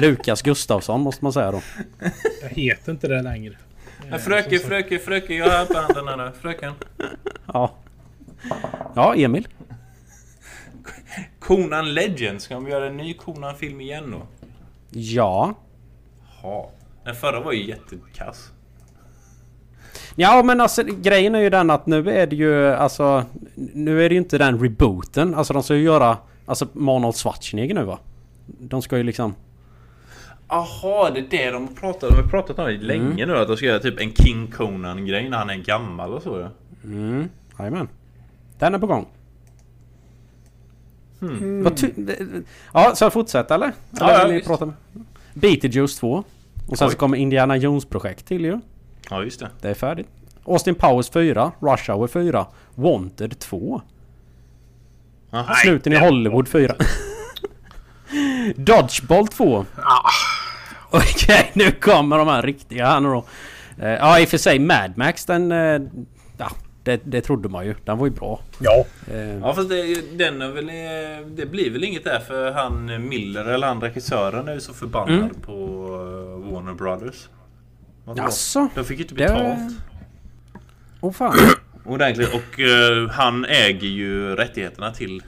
Lukas Gustafsson måste man säga då. Jag heter inte det längre. Men fröken, fröken, fröken. Jag har på handen här nu. Fröken. Ja. Ja, Emil. Conan Legend. Ska vi göra en ny Conan-film igen då? Ja. Ja. Den förra var ju jättekass. Ja men alltså grejen är ju den att nu är det ju alltså... Nu är det ju inte den rebooten. Alltså de ska ju göra... Alltså Arnold Schwarzenegger nu va? De ska ju liksom... Jaha, det är det de har pratat om. De har pratat om det länge nu. Att de ska göra typ en King Conan-grej när han är gammal och så ja. Mm, jajamän. Den är på gång. Hmm. Ty- det- ja, så jag fortsätta eller? Ja, Eller ja, vill ni prata med? Beetlejuice 2. Och sen Oj. så kommer Indiana Jones-projekt till ju. Ja, just det. Det är färdigt. Austin Powers 4. Rush Hour 4. Wanted 2. Jaha. Snuten i Hollywood 4. Dodgeball 2. Ah, Okej, nu kommer de här riktiga här nu då. Eh, Ja, i och för sig Mad Max den... eh, Ja, det, det trodde man ju. Den var ju bra. Ja. Eh, Ja fast det, den är väl, det blir väl inget där för han Miller eller han regissören är ju så förbannad Mm. på eh, Warner Brothers. Jaså? De fick ju inte Det- betalt. Åh fan. Ordentligt. Och eh, han äger ju rättigheterna till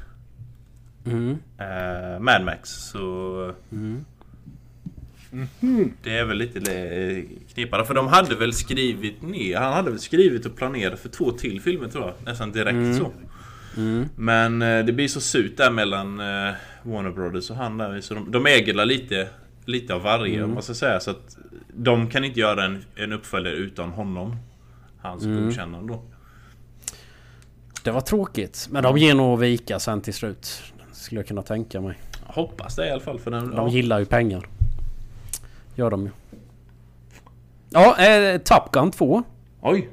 Mm. eh, Mad Max. Så Mm. det är väl lite eh, knepande. För de hade väl skrivit ner. Han hade väl skrivit och planerat för två till filmer tror jag. Nästan direkt så. Mm. Men eh, det blir så surt där mellan eh, Warner Brothers och han där. Så de, de äger lite, lite av varje Mm. om man ska säga. Så att de kan inte göra en, en uppföljare utan honom. Hans Mm. godkännande då. Det var tråkigt. Men de ger nog vika sen till slut. Skulle jag kunna tänka mig. Jag hoppas det i alla fall. För den, De ja. gillar ju pengar. Gör de ju. Ja, eh, Top Gun 2. Oj!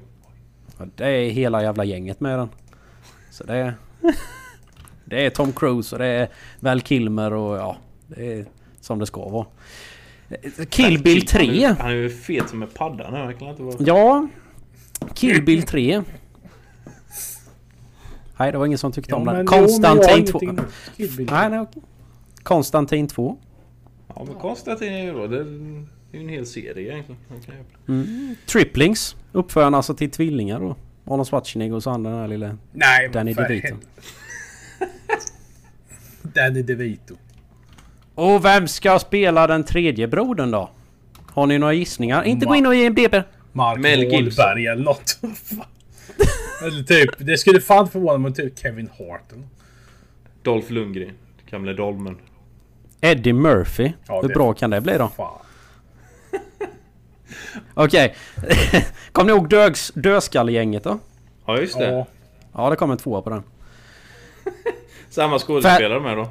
Ja, Det är hela jävla gänget med den. Så det är... Det är Tom Cruise och det är Val Kilmer och ja... Det är som det ska vara. Kill Bill 3. Han är, ju fet som en padda nu. Ja. Kill Bill 3. Nej, det var ingen som tyckte om den. Konstantin 2. Nej, nej. okej. Konstantin 2. Ja men Konstantin är ju bra. Det är ju en hel serie egentligen. Mm. Triplings. Uppföraren alltså till tvillingar då. Arnold Schwarzenegger och så han den här lille Nej, Danny DeVito. Danny DeVito. Och vem ska spela den tredje brodern då? Har ni några gissningar? Inte gå in och ge en BB. Mark Mel. Wahlberg eller något. Eller typ, det skulle fan förvåna mig typ Kevin Hart. Dolph Lundgren. Gamle Dolmen. Eddie Murphy. Ja, Hur bra kan det bli då? Okej. Kommer ni ihåg dögs, Dödskallegänget då? Ja just det. Ja. Ja, det kommer en tvåa på den. Samma skådespelare med då.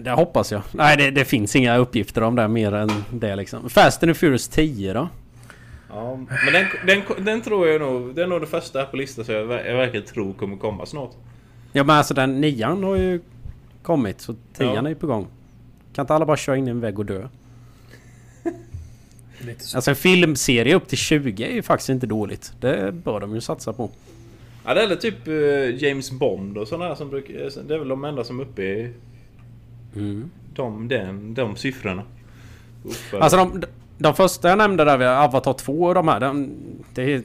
Det hoppas jag. Nej, det, det finns inga uppgifter om det mer än det liksom. Fast and Furious 10 då? Ja, men den, den, den tror jag nog... Det är nog det första här på listan så jag, jag verkligen tror kommer komma snart. Ja men alltså den nian har ju kommit så tian Ja. är ju på gång. Kan inte alla bara köra in i en vägg och dö? Lite så. Alltså en filmserie upp till 20 är ju faktiskt inte dåligt. Det bör de ju satsa på. Ja det är väl typ eh, James Bond och sådana här som brukar... Det är väl de enda som är uppe i Mm. de, den, de siffrorna. Uppe. Alltså de, de första jag nämnde där, Avatar 2 och de här. De, det,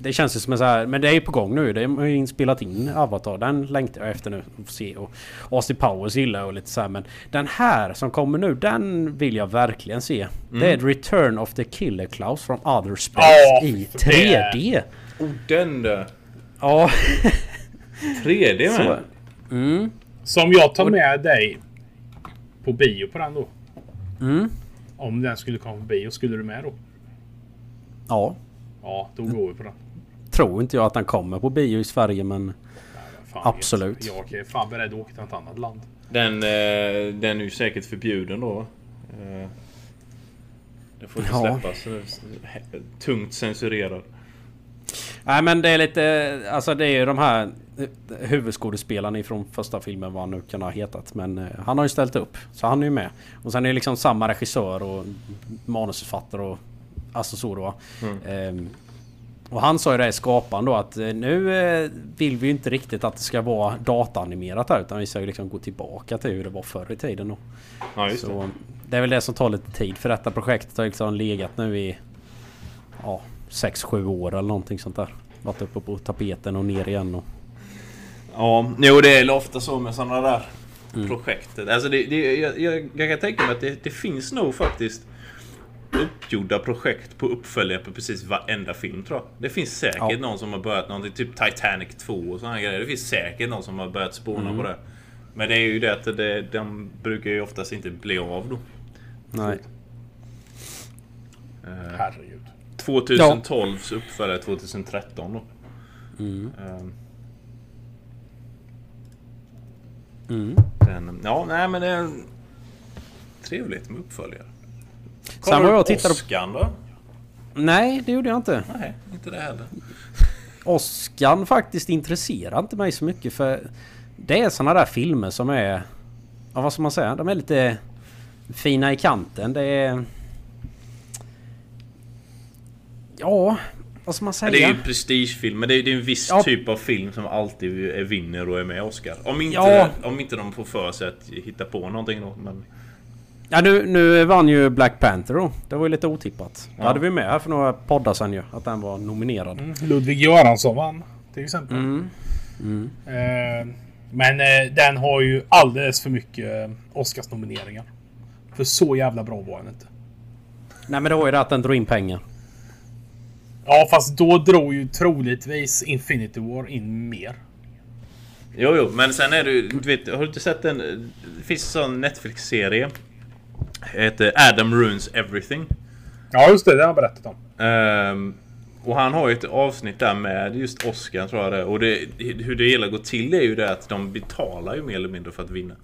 det känns ju som en så här, men det är ju på gång nu. De har ju inspelat in Avatar. Den längtar jag efter nu. Att få se. Och Austin Powers gillar jag och lite så här. Men den här som kommer nu, den vill jag verkligen se. Det är Return of the Killer Klaus from Other Space Ja, i för det- 3D. Oh, den där! Ja. 3D Så. med! Mm. Så om jag tar med dig på bio på den då. Mm. Om den skulle komma på bio, skulle du med då? Ja. Ja, då går vi på den. Tror inte jag att den kommer på bio i Sverige men... Fan, Absolut. vet. Jag är fan beredd att åka till ett annat land. Den, eh, den är ju säkert förbjuden då. Eh, Den får inte Ja. släppas. Är Tungt censurerad. Nej men det är lite... Alltså det är ju de här eh, huvudskådespelarna ifrån första filmen vad han nu kan ha hetat. Men eh, han har ju ställt upp. Så han är ju med. Och sen är det liksom samma regissör och manusförfattare och... Så då. Ehm, och han sa ju det i skaparen då att eh, nu vill vi ju inte riktigt att det ska vara dataanimerat här utan vi ska ju liksom gå tillbaka till hur det var förr i tiden då. Ja just det. Så det är väl det som tar lite tid för detta projektet har liksom legat nu i ja, 6-7 år eller någonting sånt där. Varit uppe på tapeten och ner igen och... Ja, jo det är ofta så med sådana där projekt. Alltså det, det, jag, jag, jag kan tänka mig att det, det finns nog faktiskt uppgjorda projekt på uppföljare på precis varenda film tror jag. Det finns säkert Ja. någon som har börjat någonting, typ Titanic 2 och sådana grejer. Det finns säkert någon som har börjat spåna på det. Men det är ju det att det, de brukar ju oftast inte bli av då. Nej. Eh, Herregud. 2012 så uppföljare 2013 då. Mm. Ehm, Mm. Den, ja, nej men det är trevligt med uppföljare. Jag och tittade på... Oscar då? Nej, det gjorde jag inte. Nej, inte det heller. Oscar faktiskt intresserar inte mig så mycket för... Det är såna där filmer som är... Ja, vad ska man säga? De är lite fina i kanten. Det är... Ja, vad ska man Ja, det är säga? ju prestigefilm, men det är, det är en viss Ja. typ av film som alltid är- vinner och är med i Oscar. Om inte, Ja. om inte de får för sig att hitta på någonting då. Men, Ja, nu, nu vann ju Black Panther då. Det var ju lite otippat. Det Ja. hade vi med här för några poddar sen ju. Att den var nominerad. Mm, Ludvig Göransson vann till exempel. Mm. Mm. Eh, men eh, den har ju alldeles för mycket eh, Oscarsnomineringar. För så jävla bra var den inte. Nej men det var ju det att den drog in pengar. Ja, fast då drog ju troligtvis Infinity War in mer. jo, jo, men sen är det ju- du vet, har du inte sett den? Det finns en sån Netflix-serie. Heter Adam Ruins Everything. Ja, just det. Det har jag berättat om. Ehm, och han har ju ett avsnitt där med just Oscar tror jag det. Och det, hur det hela går till är ju det att de betalar ju mer eller mindre för att vinna.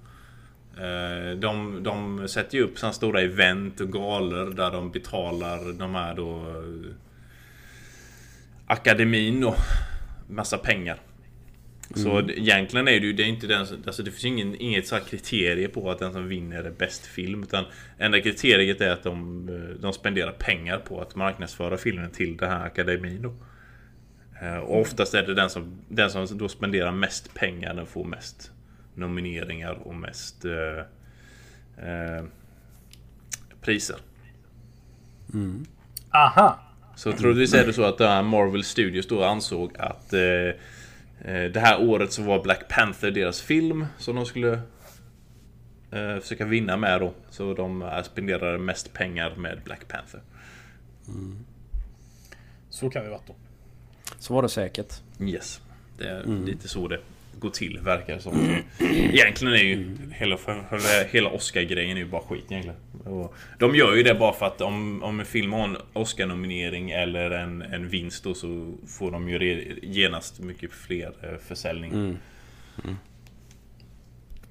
Eh, De, de sätter ju upp sådana stora event och galor där de betalar de här då Akademin då Massa pengar. Så det- egentligen är det ju det är inte den alltså det finns ingen, inget så här kriterie på att den som vinner är bäst film. Utan enda kriteriet är att de, eh, de spenderar pengar på att marknadsföra filmen till den här akademin då. Eh, Och oftast är det den som, den som då spenderar mest pengar den får mest nomineringar och mest eh, eh, priser. Aha! Så troligtvis är det så att här Marvel Studios då ansåg att eh, eh, det här året så var Black Panther deras film som de skulle eh, försöka vinna med då. Så de eh, spenderade mest pengar med Black Panther. Så kan det vara då. Så var det säkert. Yes. Det är lite så det går till verkar det som. Egentligen är ju hela, hela, Oscar-grejen är ju bara skit egentligen. Och de gör ju det bara för att om, om en film har en Oscar-nominering eller en, en vinst då så får de ju re- genast mycket fler eh, försäljning.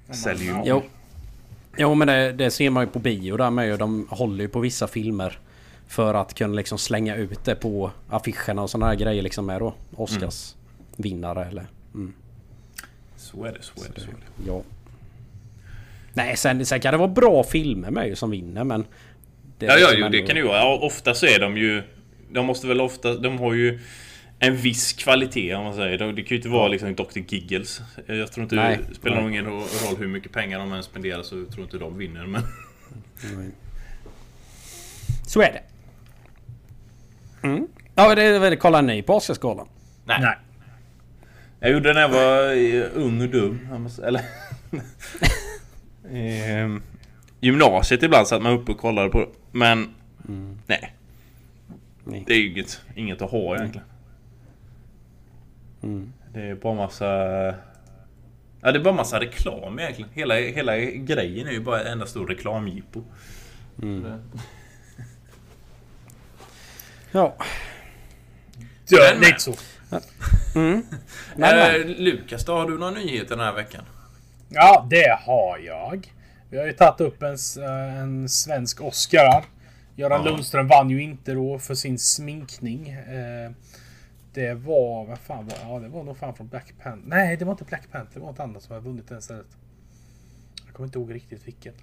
Säljer ju. Jo. Jo men det, det ser man ju på bio där med ju. De håller ju på vissa filmer. För att kunna liksom slänga ut det på affischerna och sådana här grejer liksom med då. Oscars vinnare eller... Mm, Så är det, så är det. Så är det. ja. Nej sen, sen kan det vara bra filmer med ju som vinner men... Det Ja, ja, liksom jo, det kan det ju vara. Ja, ofta så är de ju... De måste väl ofta... De har ju en viss kvalitet om man säger. De- Det kan ju inte vara liksom Dr. Giggles. Jag tror inte Nej, det spelar nej. ingen ro- roll hur mycket pengar de än spenderar så tror inte de vinner. Men... Så är det. Mm. Ja, det är väl kolla ni på Oscarsgalan. Nej. Nej. Jag gjorde det när jag var eh, ung och dum. Eller... Ehm, Gymnasiet ibland satt man uppe och kollade på det. Men... Nej. Nej. Det är ju inget, inget att ha egentligen. Mm. Det är bara massa... Ja, det är bara massa reklam egentligen. Hela, hela grejen är ju bara en enda stor reklamjippo. Ja. Ja, med. lite så. Mm. Men, men. Eh, Lukas, då har du några nyheter den här veckan? Ja, det har jag. Vi har ju tagit upp en, eh, en svensk Oscar här. Göran Ja. Lundström vann ju inte då för sin sminkning. Eh, Det var, vad fan var Ja, det var nog fan från Black Panther. Nej, det var inte Black Panther. Det var något annat som hade vunnit den istället. Jag kommer inte ihåg riktigt vilket.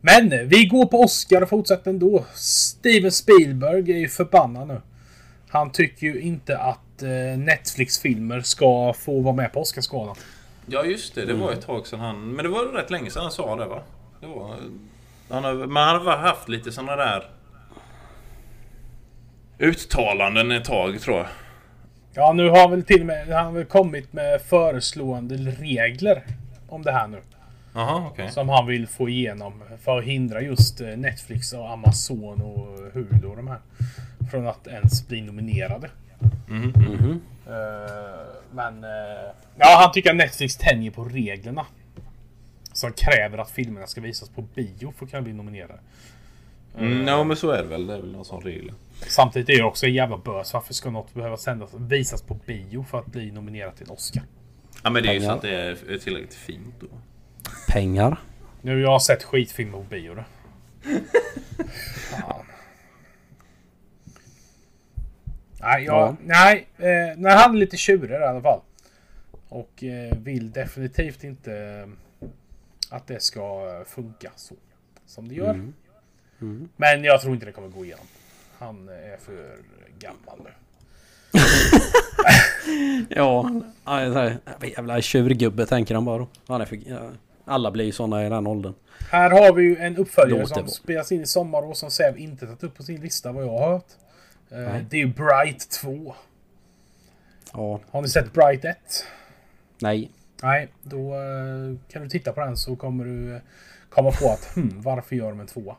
Men vi går på Oscar och fortsätter ändå. Steven Spielberg är ju förbannad nu. Han tycker ju inte att eh, Netflix-filmer ska få vara med på Oscarsgalan. Ja, just det. Det var ett tag sedan han... Men det var rätt länge sedan han sa det, va? Det var... Han har, men han har haft lite såna där... Uttalanden ett tag, tror jag. Ja, nu har han väl till och med han har väl kommit med föreslående regler om det här nu. Jaha, okej. Som han vill få igenom för att hindra just eh, Netflix och Amazon och Hulu och de här. Från att ens bli nominerade. Mhm. Mhm. Eh, men... eh, ja, han tycker att Netflix tänjer på reglerna. Som kräver att filmerna ska visas på bio för att kunna bli nominerade. Mm, ja, men så är det väl. Det är väl någon sån regel. Samtidigt är det också en jävla bös. Varför ska något behöva sändas, visas på bio för att bli nominerat till en Oscar? Ja, men det är ju så att det är tillräckligt fint då. Pengar. Nu har jag sett skitfilmer på bio då. Fan. Nej, jag, Ja. nej eh, när han är lite tjurig i alla fall. Och eh, vill definitivt inte eh, att det ska funka så. Som det gör. Mm. Mm. Men jag tror inte det kommer gå igenom. Han är för gammal nu. Ja, jävla tjurgubbe tänker han bara. Han är för, alla blir ju såna i den åldern. Här har vi ju en uppföljare som spelas in i sommar och som Säv inte tagit upp på sin lista vad jag har hört. Eh, Nej. det är ju Bright 2. Ja, Har ni sett Bright 1? nej. Nej, då eh, kan du titta på den så kommer du eh, komma på att hmm, varför gör de en tvåa?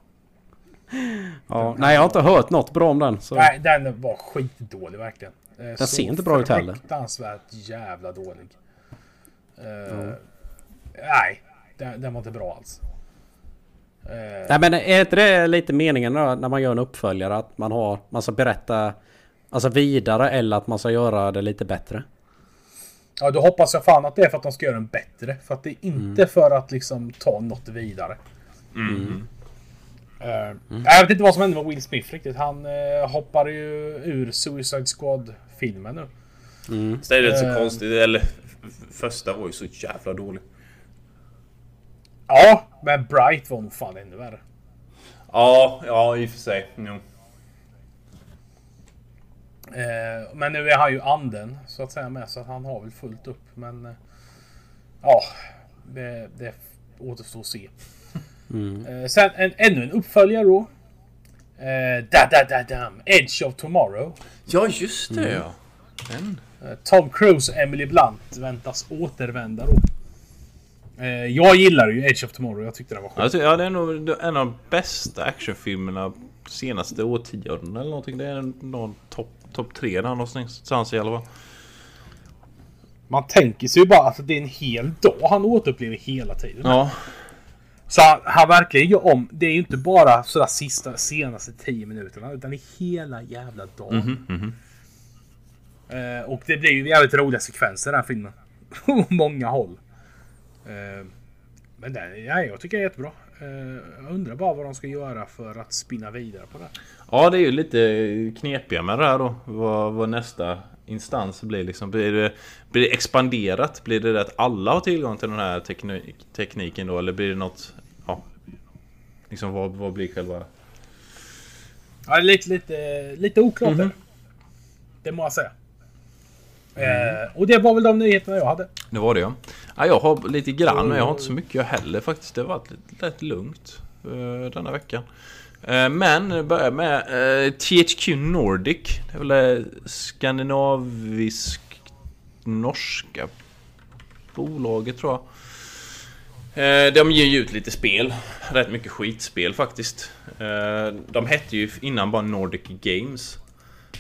Ja, nej, jag har inte hört något bra om den. Så. Nej, den var skitdålig verkligen. Den ser inte bra ut heller. Fruktansvärt jävla dålig. Eh, Nej, den, den var inte bra alls. Eh, Nej men är inte det lite meningen då, när man gör en uppföljare att man har, man ska berätta Alltså vidare eller att man ska göra det lite bättre? Ja, då hoppas jag fan att det är för att de ska göra den bättre. För att det är inte för att liksom ta något vidare. Eh, Jag vet inte vad som hände med Will Smith riktigt. Han uh, hoppade ju ur Suicide Squad-filmen nu. Så det är rätt så Eh. konstigt. Eller första var ju så jävla dålig. Ja, men Bright var nog fan ännu värre. Ja, ja i och för sig. Jo. Eh, men nu är han ju anden så att säga med så att han har väl fullt upp. Men eh, ja, det, det återstår att se. Eh, sen en, ännu en uppföljare då. Eh, da, da, da, dam. Edge of Tomorrow. Ja, just det ja. Den. Eh, Tom Cruise och Emily Blunt väntas återvända då. Eh, jag gillar ju Edge of Tomorrow. Jag tyckte den var. Alltså, ja, det är nog en av de bästa actionfilmerna senaste årtionden eller någonting. Det är någon topp top tre där någonstans i alla fall. Man tänker sig ju bara att det är en hel dag han återupplever hela tiden. Ja. Så han, han verkligen gör om. Det är ju inte bara sådär sista senaste 10 minuterna. Utan det är hela jävla dagen. Eh, och det blir ju jävligt roliga sekvenser i den här filmen. På många håll. Eh, men det, ja, jag tycker det är jättebra. Eh, jag undrar bara vad de ska göra för att spinna vidare på det. Ja, det är ju lite knepiga med det här då. Vad, vad nästa instans blir liksom. Blir det, blir det expanderat? Blir det det att alla har tillgång till den här teknik, tekniken då? Eller blir det något... Ja. Liksom vad, vad blir själva... Ja, det lite, lite, lite oklart där. Det må jag säga. Mm. och det var väl de nyheterna jag hade. Det var det ja. ja jag har lite grann men jag har inte så mycket jag heller faktiskt. Det har varit lite, rätt lugnt uh, denna veckan. Eh, men börjar med eh, THQ Nordic. Det är väl skandinavisk norska bolaget tror jag. Eh, de ger ju ut lite spel. Rätt mycket skitspel faktiskt. Eh, de hette ju innan bara Nordic Games.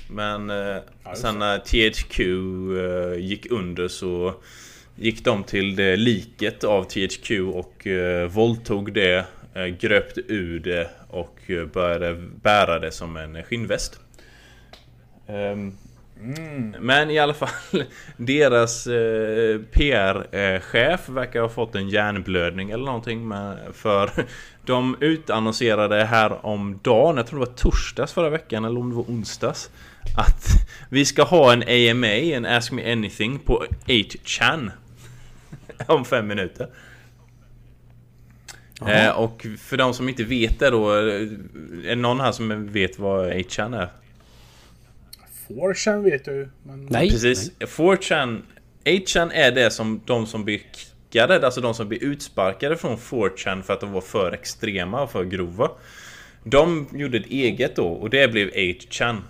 Men eh, sen när THQ eh, gick under så gick de till det liket av THQ och eh, våldtog det, eh, gröpte ur det och eh, började bära det som en skinnväst. Ehm, Men i alla fall, deras eh, PR-chef verkar ha fått en hjärnblödning eller någonting med, För de utannonserade här om dagen, jag tror det var torsdags förra veckan eller om det var onsdags Att vi ska ha en AMA, en Ask Me Anything, på 8chan Om fem minuter eh, Och för de som inte vet det då, eh, är det någon här som vet vad 8chan är? 4chan vet du. Men Nej. Precis. 4chan 8chan är det som de som blir kickade, alltså de som blir utsparkade från 4chan för att de var för extrema och för grova. De gjorde ett eget då och det blev 8chan.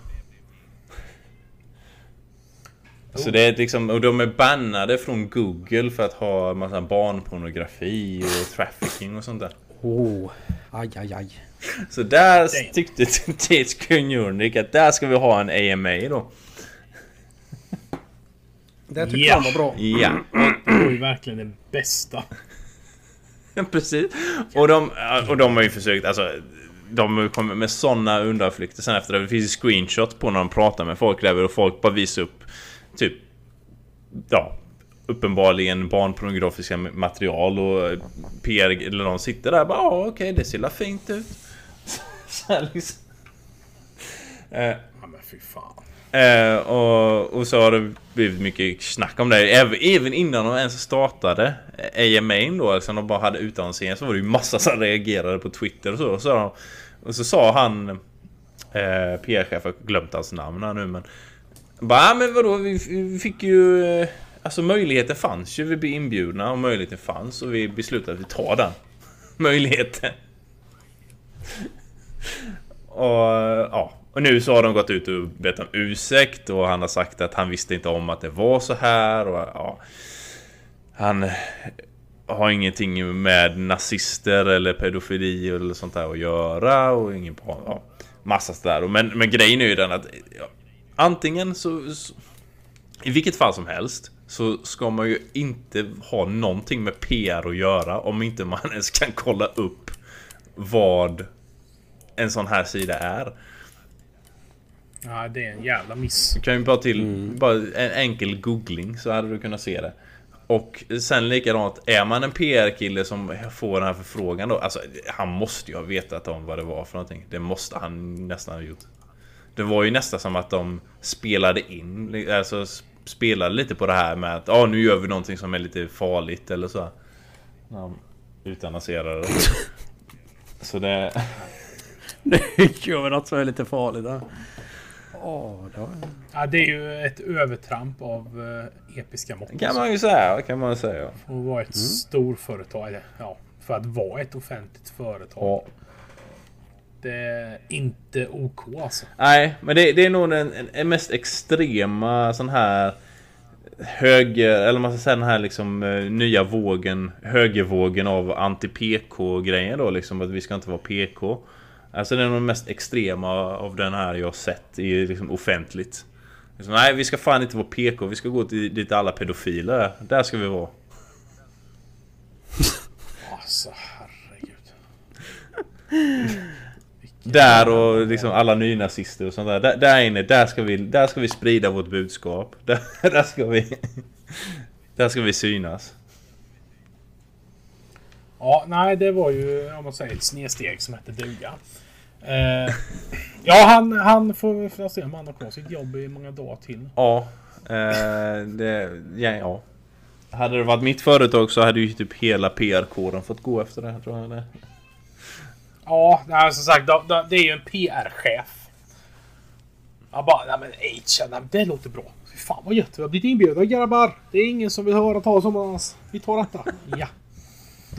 Så det är liksom, och de är bannade från Google för att ha massa barnpornografi och trafficking och sånt där. Oh, aj aj aj. Så där tyckte THQ Nordic att där ska vi ha en AMA då. Det tycker Ja. jag var bra. Ja. det var ju verkligen det bästa. Precis. Och de, och de har ju försökt, alltså... De kommer med såna undanflykter sen efter det. Det finns ju screenshot på när de pratar med folk där och folk bara visar upp typ... Ja, uppenbarligen barnpornografiska material och PR eller de sitter där och bara ja okej det ser la fint ut. Så här liksom. Eh, Ja men fy fan. Eh, och, och så har det blivit mycket snack om det. Även, även innan de ens startade eh, AMA då, alltså de bara hade utannonseringen så var det ju massa som reagerade på Twitter och så. Och så, och så sa han eh, PR-chef, jag har glömt hans namn här nu men... Bara, ah, men vadå, vi, vi fick ju... Eh, alltså möjligheten fanns ju, vi blev inbjudna och möjligheten fanns och vi beslutade att vi tar den. Möjligheten. och ja, och nu så har de gått ut och bett om ursäkt och han har sagt att han visste inte om att det var så här och ja... Han eh, har ingenting med nazister eller pedofili eller sånt där att göra och ingen ja, massa sådär. Men, men grejen är ju den att ja, antingen så, så, i vilket fall som helst så ska man ju inte ha någonting med PR att göra om inte man ens kan kolla upp vad en sån här sida är. Ja, det är en jävla miss. Du kan ju bara till mm. bara en enkel googling så hade du kunnat se det. Och sen likadant, är man en PR-kille som får den här förfrågan då, alltså han måste ju ha vetat om vad det var för någonting. Det måste han nästan ha gjort. Det var ju nästan som att de spelade in, alltså spelade lite på det här med att ja, nu gör vi någonting som är lite farligt eller så. Ja, utannonserade det. Så det... Nu gör vi något som är lite farligt. Då. Ja, det är ju ett övertramp av uh, episka mått. kan man ju säga. Kan man säga. För att vara ett mm. storföretag. Ja, för att vara ett offentligt företag. Ja. Det är inte OK alltså. Nej, men det, det är nog den, den mest extrema sån här höger, eller man ska säga den här liksom uh, nya vågen, högervågen av anti-PK-grejer då liksom att vi ska inte vara PK. Alltså det är nog mest extrema av den här jag sett i liksom offentligt. Liksom, nej, vi ska fan inte vara PK. Vi ska gå till dit alla pedofiler är. Där ska vi vara. alltså, herregud. där och liksom alla nynazister och sånt där. där. Där inne, där ska vi, där ska vi sprida vårt budskap. Där, där ska vi... Där ska vi synas. Ja, nej det var ju om man säger ett snedsteg som hette duga. Eh, ja, han, han får, får se om han har kvar sitt jobb i många dagar till. Ja, eh, det, ja, ja. Hade det varit mitt företag så hade ju typ hela PR-kåren fått gå efter det här tror jag. Ja, nej, som sagt, det är ju en PR-chef. Jag bara, nej men H, det låter bra. Fy fan vad gött, vi har blivit inbjudna grabbar. Det är ingen som vill höra talas om oss. Vi tar detta. Ja.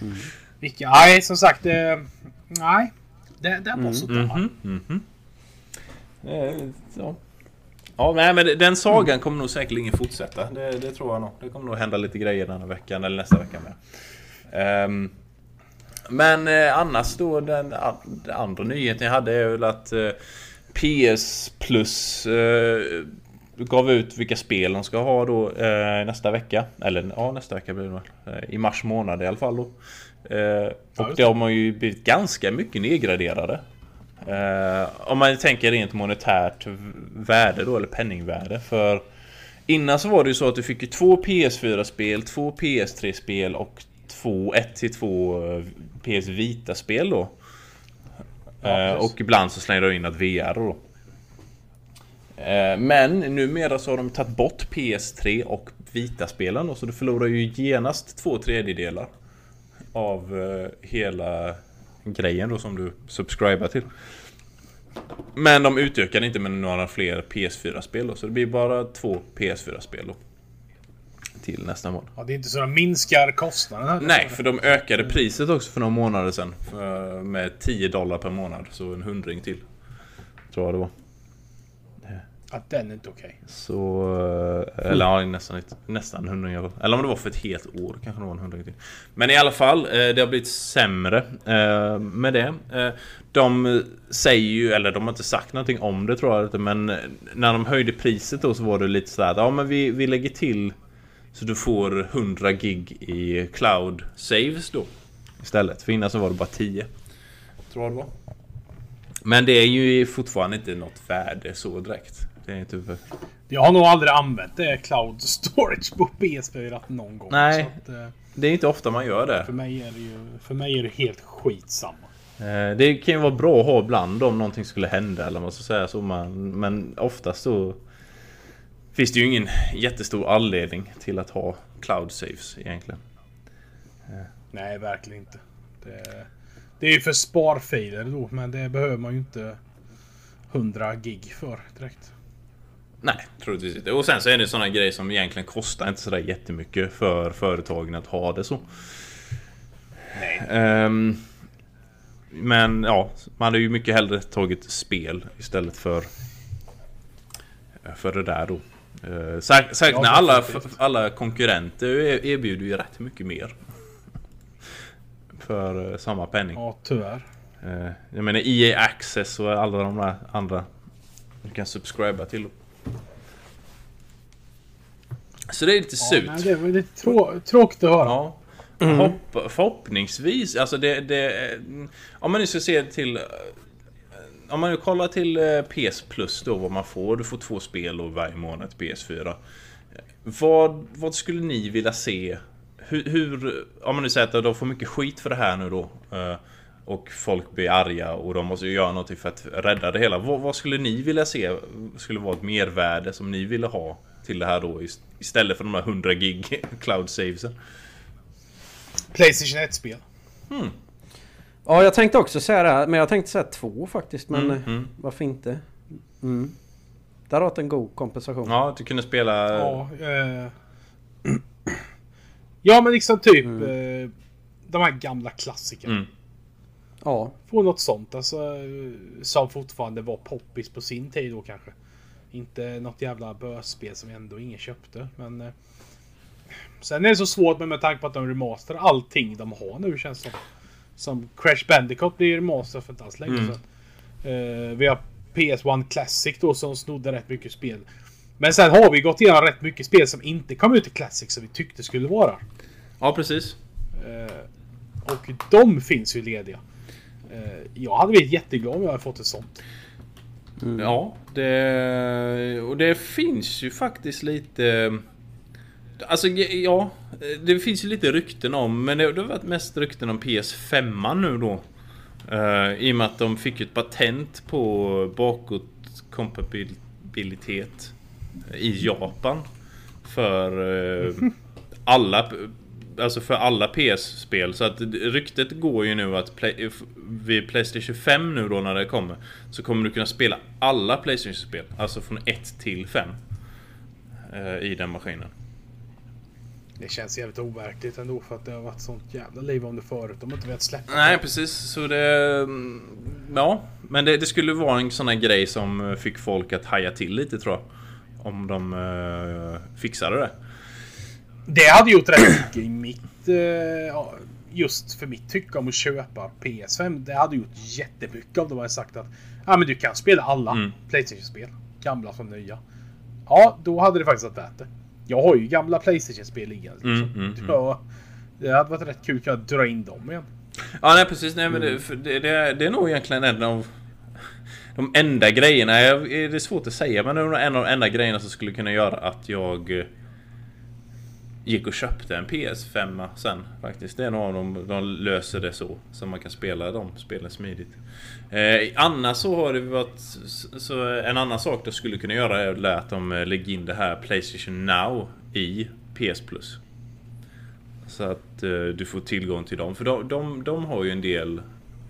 Mm. Vilka, nej som sagt, eh, nej. Det, det var sådär. Mm -hmm. Mm -hmm. Ja, nej, men den sagan mm. kommer nog säkerligen fortsätta. Det, det, tror jag nog. Det kommer nog hända lite grejer den här veckan eller nästa vecka med. Um, men eh, annars då den, den, andra nyheten jag hade är väl att eh, PS Plus eh, gav ut vilka spel de ska ha då eh, nästa vecka. Eller ja, nästa vecka blir det väl. Eh, I mars månad i alla fall då. Eh, och de har ju blivit ganska mycket nedgraderade. Eh, om man tänker rent monetärt värde då, eller penningvärde. För innan så var det ju så att du fick ju två PS4-spel, två PS3-spel och två, ett till två eh, PS Vita-spel då. Ja, och ibland så slängde de in att VR då. Men numera så har de tagit bort PS3 och Vita-spelen så du förlorar ju genast två tredjedelar av eh, hela grejen då som du subscribar till. Men de utökar inte med några fler PS4-spel då, så det blir bara två PS4-spel då. Till nästa månad. Ja, det är inte så de minskar kostnaden? Nej, för de ökade priset också för några månader sedan. Med 10 dollar per månad, så en hundring till. Tror jag det var. Att den är inte okej. Okay. Så... Eh, eller ja, nästan, nästan 100 euro. Eller om det var för ett helt år kanske det var en 100 till. Men i alla fall, eh, det har blivit sämre eh, med det. De säger ju, eller de har inte sagt någonting om det tror jag inte, men när de höjde priset då så var det lite sådär, ja men vi, vi lägger till så du får 100 gig i cloud saves då. Istället, för innan så var det bara 10. Tror jag det var. Men det är ju fortfarande inte något värde så direkt. Det är inte Jag har nog aldrig använt det cloud storage på PS4 någon gång. Nej. Att, eh, det är inte ofta man gör det. För mig är det ju för mig är det helt skitsamma. Eh, det kan ju vara bra att ha ibland om någonting skulle hända eller vad ska säga så. Man, men oftast så finns det ju ingen jättestor anledning till att ha cloud saves egentligen. Eh. Nej, verkligen inte. Det, det är ju för sparfiler då, men det behöver man ju inte 100 gig för direkt. Nej, troligtvis inte. Och sen så är det sådana grejer som egentligen kostar inte sådär jättemycket för företagen att ha det så. Ehm, men ja, man hade ju mycket hellre tagit spel istället för För det där då. Uh, Säkert Ja, när alla, alla konkurrenter er- erbjuder ju rätt mycket mer. För eh, samma penning. Ja, tyvärr. Eh, jag menar EA Access och alla de där andra du kan subscriba till. Så det är lite Ja, surt. nej, det var lite trå tråkigt att höra. Ja. Hopp, förhoppningsvis, alltså det, det... Om man nu ska se till... eh, Om man nu kollar till eh, PS Plus då, vad man får. Du får två spel varje månad till PS4. Vad, vad skulle ni vilja se? Hur, hur... Om man nu säger att de får mycket skit för det här nu då. eh, Och folk blir arga och de måste ju göra någonting för att rädda det hela. Vad, vad skulle ni vilja se skulle vara ett mervärde som ni ville ha till det här då ist- istället för de här 100 gig cloud savesen? Playstation 1-spel. Ja, jag tänkte också säga det här, men jag tänkte säga två faktiskt. Men Mm, eh, mm. varför inte? Mm. Det hade varit en god kompensation. Ja, att du kunde spela... Ja, eh, ja men liksom typ eh, de här gamla klassikerna. Mm. Ja. Få något sånt alltså. eh, Som fortfarande var poppis på sin tid då kanske. Inte något jävla bösspel som ändå ingen köpte. Men... Eh, sen är det så svårt med, med tanke på att de remasterar allting de har nu känns som. Som Crash Bandicoot blir remaster för inte alls länge Mm. sedan. Eh, vi har PS1 Classic då som snodde rätt mycket spel. Men sen har vi gått igenom rätt mycket spel som inte kom ut i Classic som vi tyckte skulle vara. Ja, precis. Eh, och de finns ju lediga. Eh, jag hade blivit jätteglad om jag hade fått ett sånt. Ja, det... Och det finns ju faktiskt lite... Alltså, ja. Det finns ju lite rykten om, men det det har varit mest rykten om PS5 nu då. Eh, I och med att de fick ett patent på bakåtkompatibilitet i Japan. För eh, alla Alltså för alla PS-spel. Så att ryktet går ju nu att play, vid Playstation 5 nu då när det kommer. Så kommer du kunna spela alla Playstation-spel. Alltså från 1 till 5. eh, I den maskinen. Det känns jävligt overkligt ändå för att det har varit sånt jävla liv om det förut. De har inte velat släppa Nej det. precis, så det... mm, Ja, men det, det skulle vara en sån här grej som fick folk att haja till lite tror jag. Om de uh, fixade det. Det hade gjort rätt mycket i mitt... eh, just för mitt tycke om att köpa PS5. Det hade gjort jättemycket om de hade sagt att ja, men du kan spela alla Mm. Playstation-spel. Gamla som nya. Ja, då hade det faktiskt varit värt det. Jag har ju gamla Playstation-spel liggande. Mm, liksom. mm, mm. Ja, det hade varit rätt kul att kunna dra in dem igen. Ja, nej precis. Nej, men det, för det, det, det är nog egentligen en av de enda grejerna. Det är svårt att säga, men det är nog en av de enda grejerna som skulle kunna göra att jag eh, gick och köpte en PS5 sen faktiskt. Det är nog av dem, de löser det så. Så man kan spela de spelen smidigt. Eh, annars så har det varit... Så, en annan sak de skulle kunna göra är att de eh, lägger in det här Playstation Now i PS Plus. Så att eh, du får tillgång till dem. För de, de, de har ju en del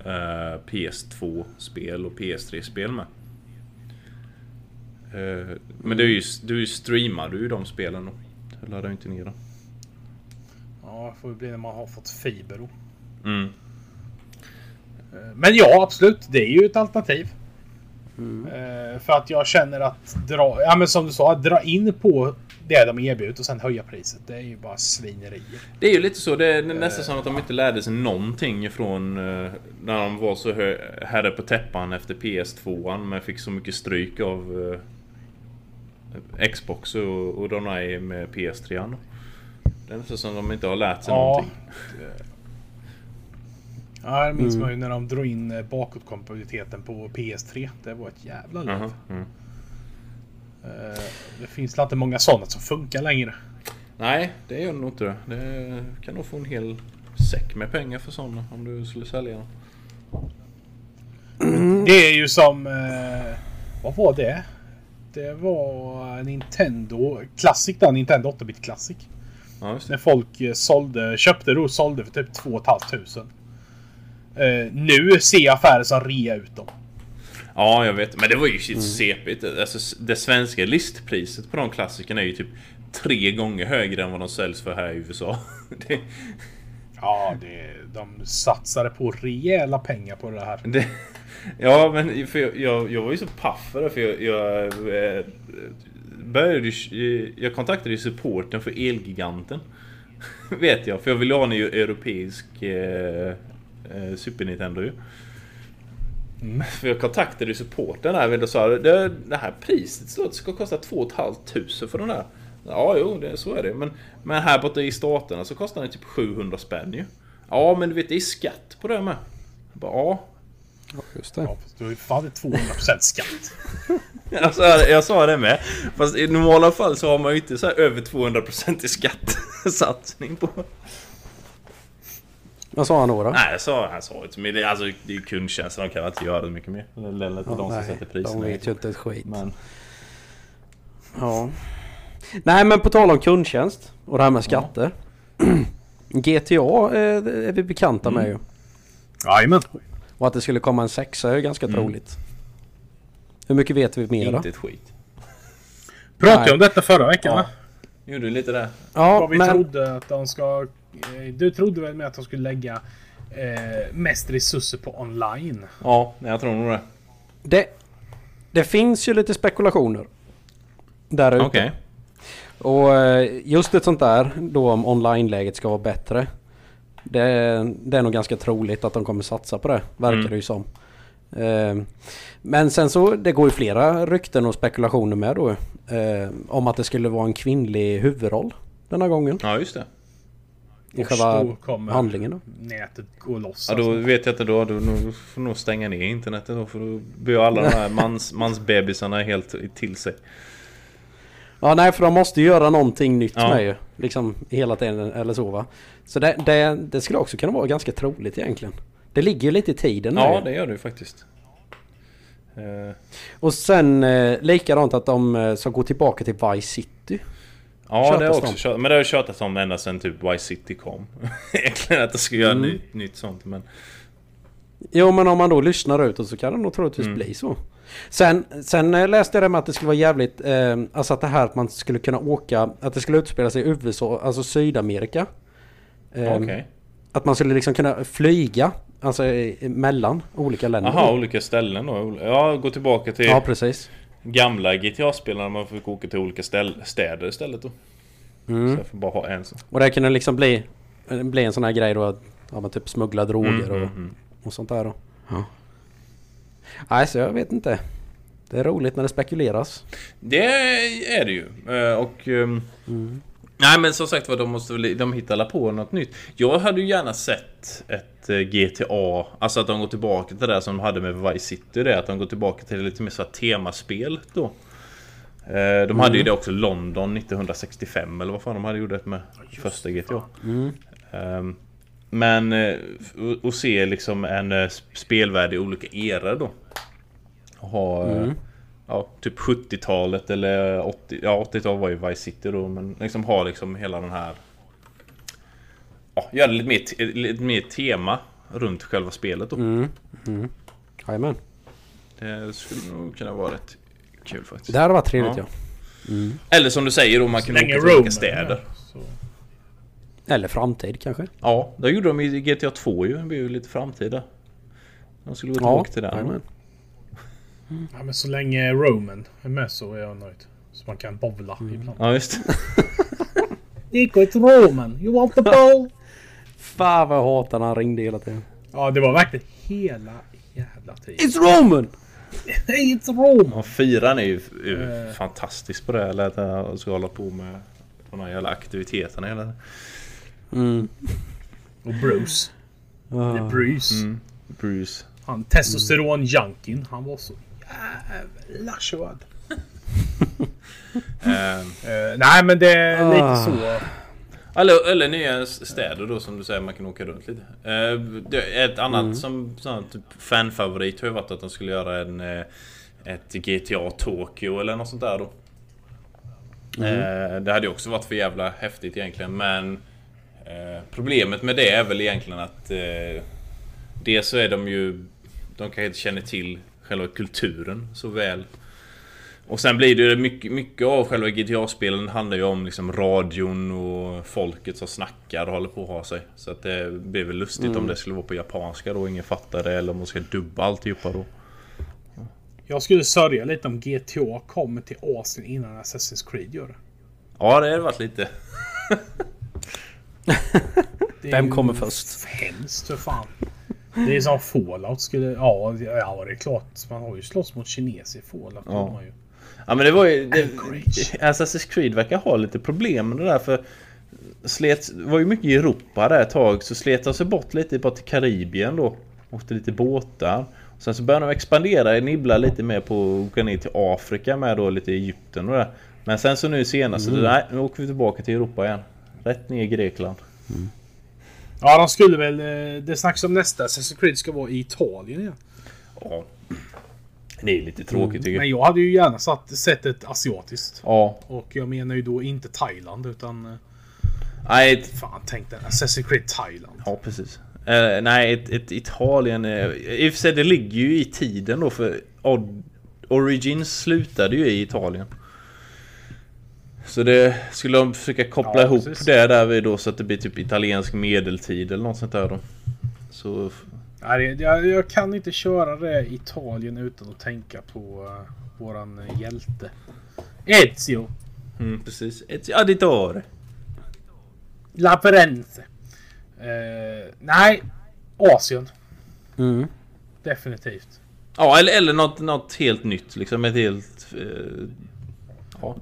eh, PS2-spel och PS3-spel med. Eh, men det är ju, du streamar du ju de spelen då. Jag laddar ju inte ner dem. Ja, det får bli när man har fått fiber då. Mm. Eh, Men ja, absolut. Det är ju ett alternativ. Eh, För att jag känner att dra, ja men som du sa, att dra in på det de erbjuder och sen höja priset. Det är ju bara svinerier. Det är ju lite så. Det är nästan som att de inte lärde sig någonting ifrån eh, när de var så herre på täppan efter PS2 men fick så mycket stryk av eh, Xbox och, och de är med PS3 då. Det är nästan som att de inte har lärt sig Ja. någonting. Ja, det minns man ju när de drog in eh, bakåtkompatibiliteten på PS3. Det var ett jävla liv. Mm. Eh, Det finns inte många sådana som funkar längre. Nej, det gör det nog inte det. Det kan nog få en hel säck med pengar för sådana om du skulle sälja dem. Det är ju som... Eh, vad var det? Det var Nintendo Classic där, Nintendo 8-bit Classic. Ja. När folk eh, sålde, köpte och sålde för typ 2 500. Eh, nu ser jag affärer som rea ut dem. Ja, jag vet. Men det var ju shit sepigt. Alltså, det svenska listpriset på de klassikerna är ju typ tre gånger högre än vad de säljs för här i USA. Det, Ja, det, de satsade på rejäla pengar på det här. det, ja, men för jag, jag, jag var ju så paff för det, för jag, jag eh, började ju, eh, Jag kontaktade ju supporten för Elgiganten. Vet jag, för jag ville ha en eu- europeisk eh, eh, Super Nintendo ju. För jag kontaktade ju supporten där och sa det, det här priset så det ska kosta 2 500 för den där. Ja, jo, det, så är det. Men, men här borta i staterna så kostar den typ 700 spänn ju. Ja, men du vet det är skatt på det med. Bara, ja. Just det. Ja, du har ju fan 200% skatt. Jag sa, jag sa det med. Fast i normala fall så har man ju inte så här över 200% i skattsatsning på. Vad sa han då? då? Nej, jag sa, han sa inte. Men det, alltså, det är ju kundtjänst, de kan inte göra det mycket mer. Det är inte de som Nej, sätter priserna. de vet ju inte ett skit. Men, Ja. Nej men på tal om kundtjänst och det här med skatter. GTA eh, är vi bekanta med ju. Jajamän. Och att det skulle komma en sexa är ju ganska troligt. Hur mycket vet vi mer då? inte ett skit. Pratade Nej. jag om detta förra veckan va? Gjorde du lite det? Ja, Vad vi men trodde att de ska... eh, Du trodde väl med att de skulle lägga eh, mest resurser på online? Ja, jag tror nog det. det, det finns ju lite spekulationer. Där ute. Okej. Och eh, just ett sånt där då om online-läget ska vara bättre. Det, det är nog ganska troligt att de kommer satsa på det, verkar Mm. det ju som. Eh, Men sen så, det går ju flera rykten och spekulationer med då. eh, Om att det skulle vara en kvinnlig huvudroll denna gången. Ja, just det. I Och själva då kommer handlingen då. nätet gå loss. Ja, då alltså. vet jag inte då. Då nog- får nog stänga ner internetet då. För då blir alla de här mans, mansbebisarna helt till sig. Ja nej för de måste ju göra någonting nytt Ja. med ju. Liksom hela tiden eller så va. Så det, det, det skulle också kunna vara ganska troligt egentligen. Det ligger ju lite i tiden nu. Ja, det gör det ju faktiskt. Eh, Och sen eh, likadant att de eh, ska gå tillbaka till Vice City. Ja, Tjatas det har de. också tjatat, men det har tjatats om ända sedan typ Vice City kom. Egentligen att det ska göra Mm. nytt, nytt sånt, men... Jo men om man då lyssnar ut så kan det nog troligtvis Mm. bli så. Sen, sen läste jag det med att det skulle vara jävligt, eh, alltså att det här att man skulle kunna åka, att det skulle utspela sig i USA, alltså Sydamerika. Eh, Okej. Att man skulle liksom kunna flyga, alltså mellan olika länder. Jaha, olika ställen då? Ja, gå tillbaka till Ja precis. gamla GTA-spel när man fick åka till olika ställ, städer istället då. Mm. Så jag får bara ha en så. Och det kunde liksom bli, bli en sån här grej då att ja, man typ smuggla droger Mm, och, mm, mm. och sånt där då. Ja. Nej så jag vet inte. Det är roligt när det spekuleras. Det är det ju. Eh, Och... ehm, Nej men som sagt var, de måste väl... De hittar alla på något nytt. Jag hade ju gärna sett ett eh, GTA, alltså att de går tillbaka till det där som de hade med Vice City. Det, att de går tillbaka till lite mer så här temaspel då. Eh, De hade ju det också London 1965 eller vad fan de hade gjort det med första GTA. Ehm, Men eh, och- och se liksom en eh, spelvärld i olika eror då. Och ha eh, ja, typ 70-talet eller 80, ja 80-talet var ju Vice City då men liksom ha liksom hela den här Ja, göra lite mer, te- lite mer tema runt själva spelet då. Mm. Mm. Jajamän. Det skulle nog kunna vara rätt kul faktiskt. Det hade varit trevligt Ja. ja. Eller som du säger då, man kan åka till olika städer. Så. Eller framtid kanske. Ja, det gjorde de i GTA 2 ju. Det blev ju lite framtida. De skulle gå Ja, tillbaka till den. jajamän. Ja, men så länge Roman är med så är jag nöjd. Så man kan bowla ibland. Ja, just det. Nico, it's Roman. You want the bowl? Fan vad jag hatar när han ringde hela tiden. Ja, det var verkligen hela jävla tiden. It's Roman! Hey, it's Roman! Och fyran är ju, är ju Eh. fantastisk på det. Eller att jag ska hålla på med de här jävla aktiviteterna hela tiden. Mm. Och Bruce. Ah. Bruce. Mm. Bruce. Han testosteron-junkien. Han var så jävla körd. Ehm, Eh, nej, men det är Ah. lite så. Eller, eller nya städer då som du säger, man kan åka runt lite. Är ett annat som sån typ fanfavorit har ju varit att de skulle göra en eh, ett GTA Tokyo eller något sånt där då. Eh, det hade ju också varit för jävla häftigt egentligen men eh, Problemet med det är väl egentligen att eh, Dels så är de ju De kanske inte känner till själva kulturen så väl. Och sen blir det ju mycket, mycket av själva GTA-spelen handlar ju om liksom radion och folket som snackar och håller på att ha sig. Så att det blir väl lustigt Mm. om det skulle vara på japanska då och ingen fattar det eller om man ska dubba alltihopa då. Jag skulle sörja lite om GTA kommer till Asien innan Assassin's Creed gör det. Ja, det hade varit lite... Vem kommer först? Hemskt för fan. Det är som Fallout skulle... Ja, ja det är klart. Man har ju slåss mot kineser i Fallout. Ja. Man ju. Ja men det var ju... Det. Assassin's Creed verkar ha lite problem med det där för... Slet, var ju mycket i Europa där ett tag så slet de sig bort lite bara till Karibien då. Åkte lite båtar. Sen så började de expandera, nibbla lite mer på att åka ner till Afrika med då lite Egypten och det. Men sen så nu senast, så nej nu åker vi tillbaka till Europa igen. Rätt ner i Grekland. Ja, de skulle väl... eh, Det snackas om nästa Assassin's Creed ska vara i Italien igen. Ja. Det är lite tråkigt tycker Men jag. jag hade ju gärna satt, sett ett asiatiskt. Ja. Och jag menar ju då inte Thailand utan... eh, Nej, ett, Fan, tänk den. Assassin's Creed Thailand. Ja, precis. Eh, nej, ett, ett Italien... Eh, I och för sig, det ligger ju i tiden då för Origins slutade ju i Italien. Så det skulle de försöka koppla Ja, ihop precis. det där vid då så att det blir typ italiensk medeltid eller något sånt där då. Så... Nej, jag, jag kan inte köra det i Italien utan att tänka på uh, våran eh, hjälte. Ezio. Mm, precis. Ett additore. La Firenze. Eh, nej, Asien. Mm. Definitivt. Ja, eller, eller något, något helt nytt liksom. Ett helt... Eh, ja,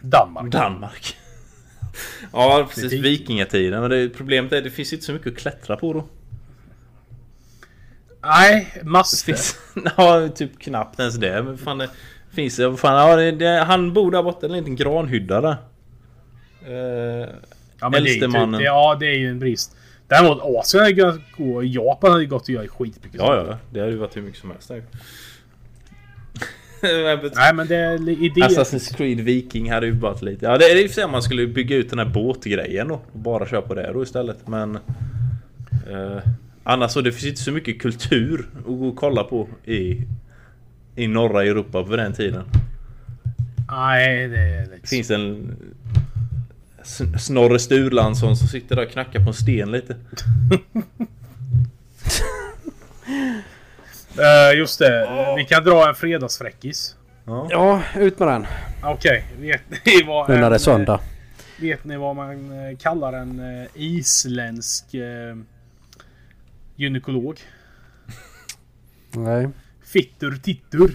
Danmark. Danmark. ja, precis. Vikingatiden. Men det, problemet är att det finns inte så mycket att klättra på då. Nej, master. Finns, ja, typ knappt ens det. Men fan, det finns det? Fan, ja, det, det, han bor där borta, en liten granhydda där. Eh, Ja, men det är, typ, ja, det är ju en brist. Däremot Asien hade kunnat gå. Japan hade gått att göra skitmycket. ja, ja, det hade ju varit hur mycket som helst där. Nej, men det är idé. Assassin's Creed Viking hade ju varit lite... Ja, det är och för sig om man skulle bygga ut den här båtgrejen. Och bara köra på det då istället. Men... Eh, annars så det finns inte så mycket kultur att gå och kolla på i... I norra Europa på den tiden. Nej, det är lite... Det finns en... Snorre Sturlansson som sitter där och knackar på en sten lite. Eh, just det. Vi kan dra en fredagsfräckis. Ja, ut med den. Okej, vet ni vad Nu när det är söndag. eh, Vet ni vad man eh, kallar en isländsk eh, gynekolog? Nej. Fittur tittur.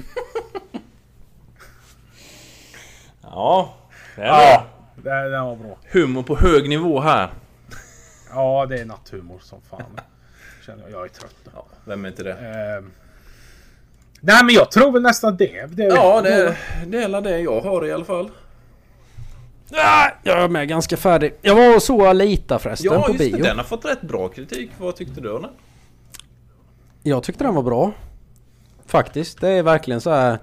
Ja, det är Ja, det, det var bra. Humor på hög nivå här. Ja, det är natthumor som fan. Känner jag, jag är trött. Ja, vem är inte det? Eh, nej, men jag tror väl nästan det. det Ja, det, det är det jag har i alla fall. Ah, jag är med ganska färdig. Jag var och såg Alita förresten Ja, på just det. bio. Den har fått rätt bra kritik. Vad tyckte du om den? Jag tyckte den var bra. Faktiskt. Det är verkligen så här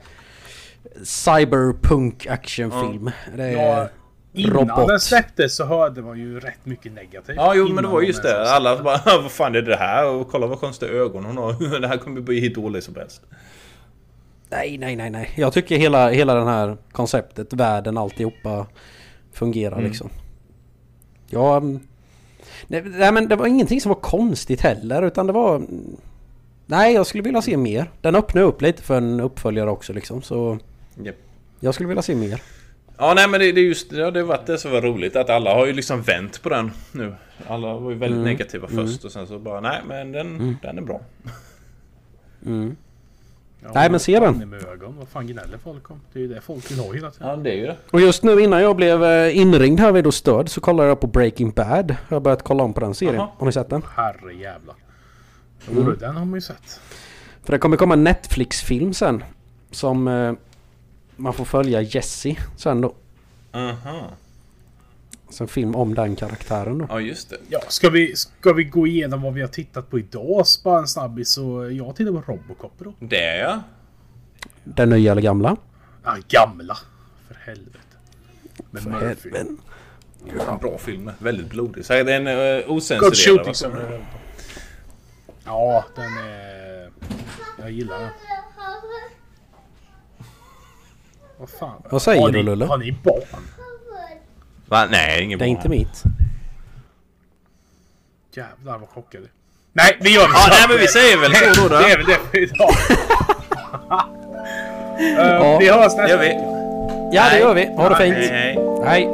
cyberpunk actionfilm. Det är Ja, Innan robot. den släpptes så hörde man ju rätt mycket negativt. Ja, jo men det var just det. Alla bara vad fan är det här? Och kolla vad konstiga ögon hon har. Det här kommer bli hur dåligt som helst. Nej, nej, nej, nej. Jag tycker hela, hela den här konceptet, världen, alltihopa fungerar Mm. liksom. Ja... mm, Nej, nej men det var ingenting som var konstigt heller utan det var... mm, Nej, jag skulle vilja se mer. Den öppnar upp lite för en uppföljare också liksom så... Japp. Jag skulle vilja se mer. Ja nej men det, det är just ja, det varit det som var roligt att alla har ju liksom vänt på den nu. Alla var ju väldigt Mm. negativa först och sen så bara nej men den, den är bra. Ja, Nej, men se den. Med ögon. Vad fan gnäller folk om? Det är ju det folk vill ha hela tiden. Ja det är ju det. Och just nu innan jag blev eh, inringd här vid då stöd så kollade jag på Breaking Bad. Jag har börjat kolla om på den serien. Jaha. Har ni sett den? Herre jävlar. Jo, Mm. den har man ju sett. För det kommer komma en Netflix-film sen. Som eh, man får följa Jesse sen då. Aha. Så en film om den karaktären då. Ja just det. Ja, ska vi, ska vi gå igenom vad vi har tittat på idag? Bara en snabbis. Så jag tittar på Robocop då. Det är jag. Den nya eller gamla? Ja, gamla. För helvete. Med För Murphy. helvete. En bra film. Väldigt blodig. Så är den uh, osensurerad. shooting alltså. som. Ja, den är... Jag gillar den. Vad fan? Vad säger har du, ni, Lulle? Har ni barn? Va? Nej, ingen Det är inte mitt. Jävlar vad chockad Nej, vi gör det Ja, nej men vi säger väl så då. då. Det är väl det för idag. uh, Ja. Vi hörs nästa Det gör vi. Ja, det gör vi. Ha det Hej, fint. hej. Hej.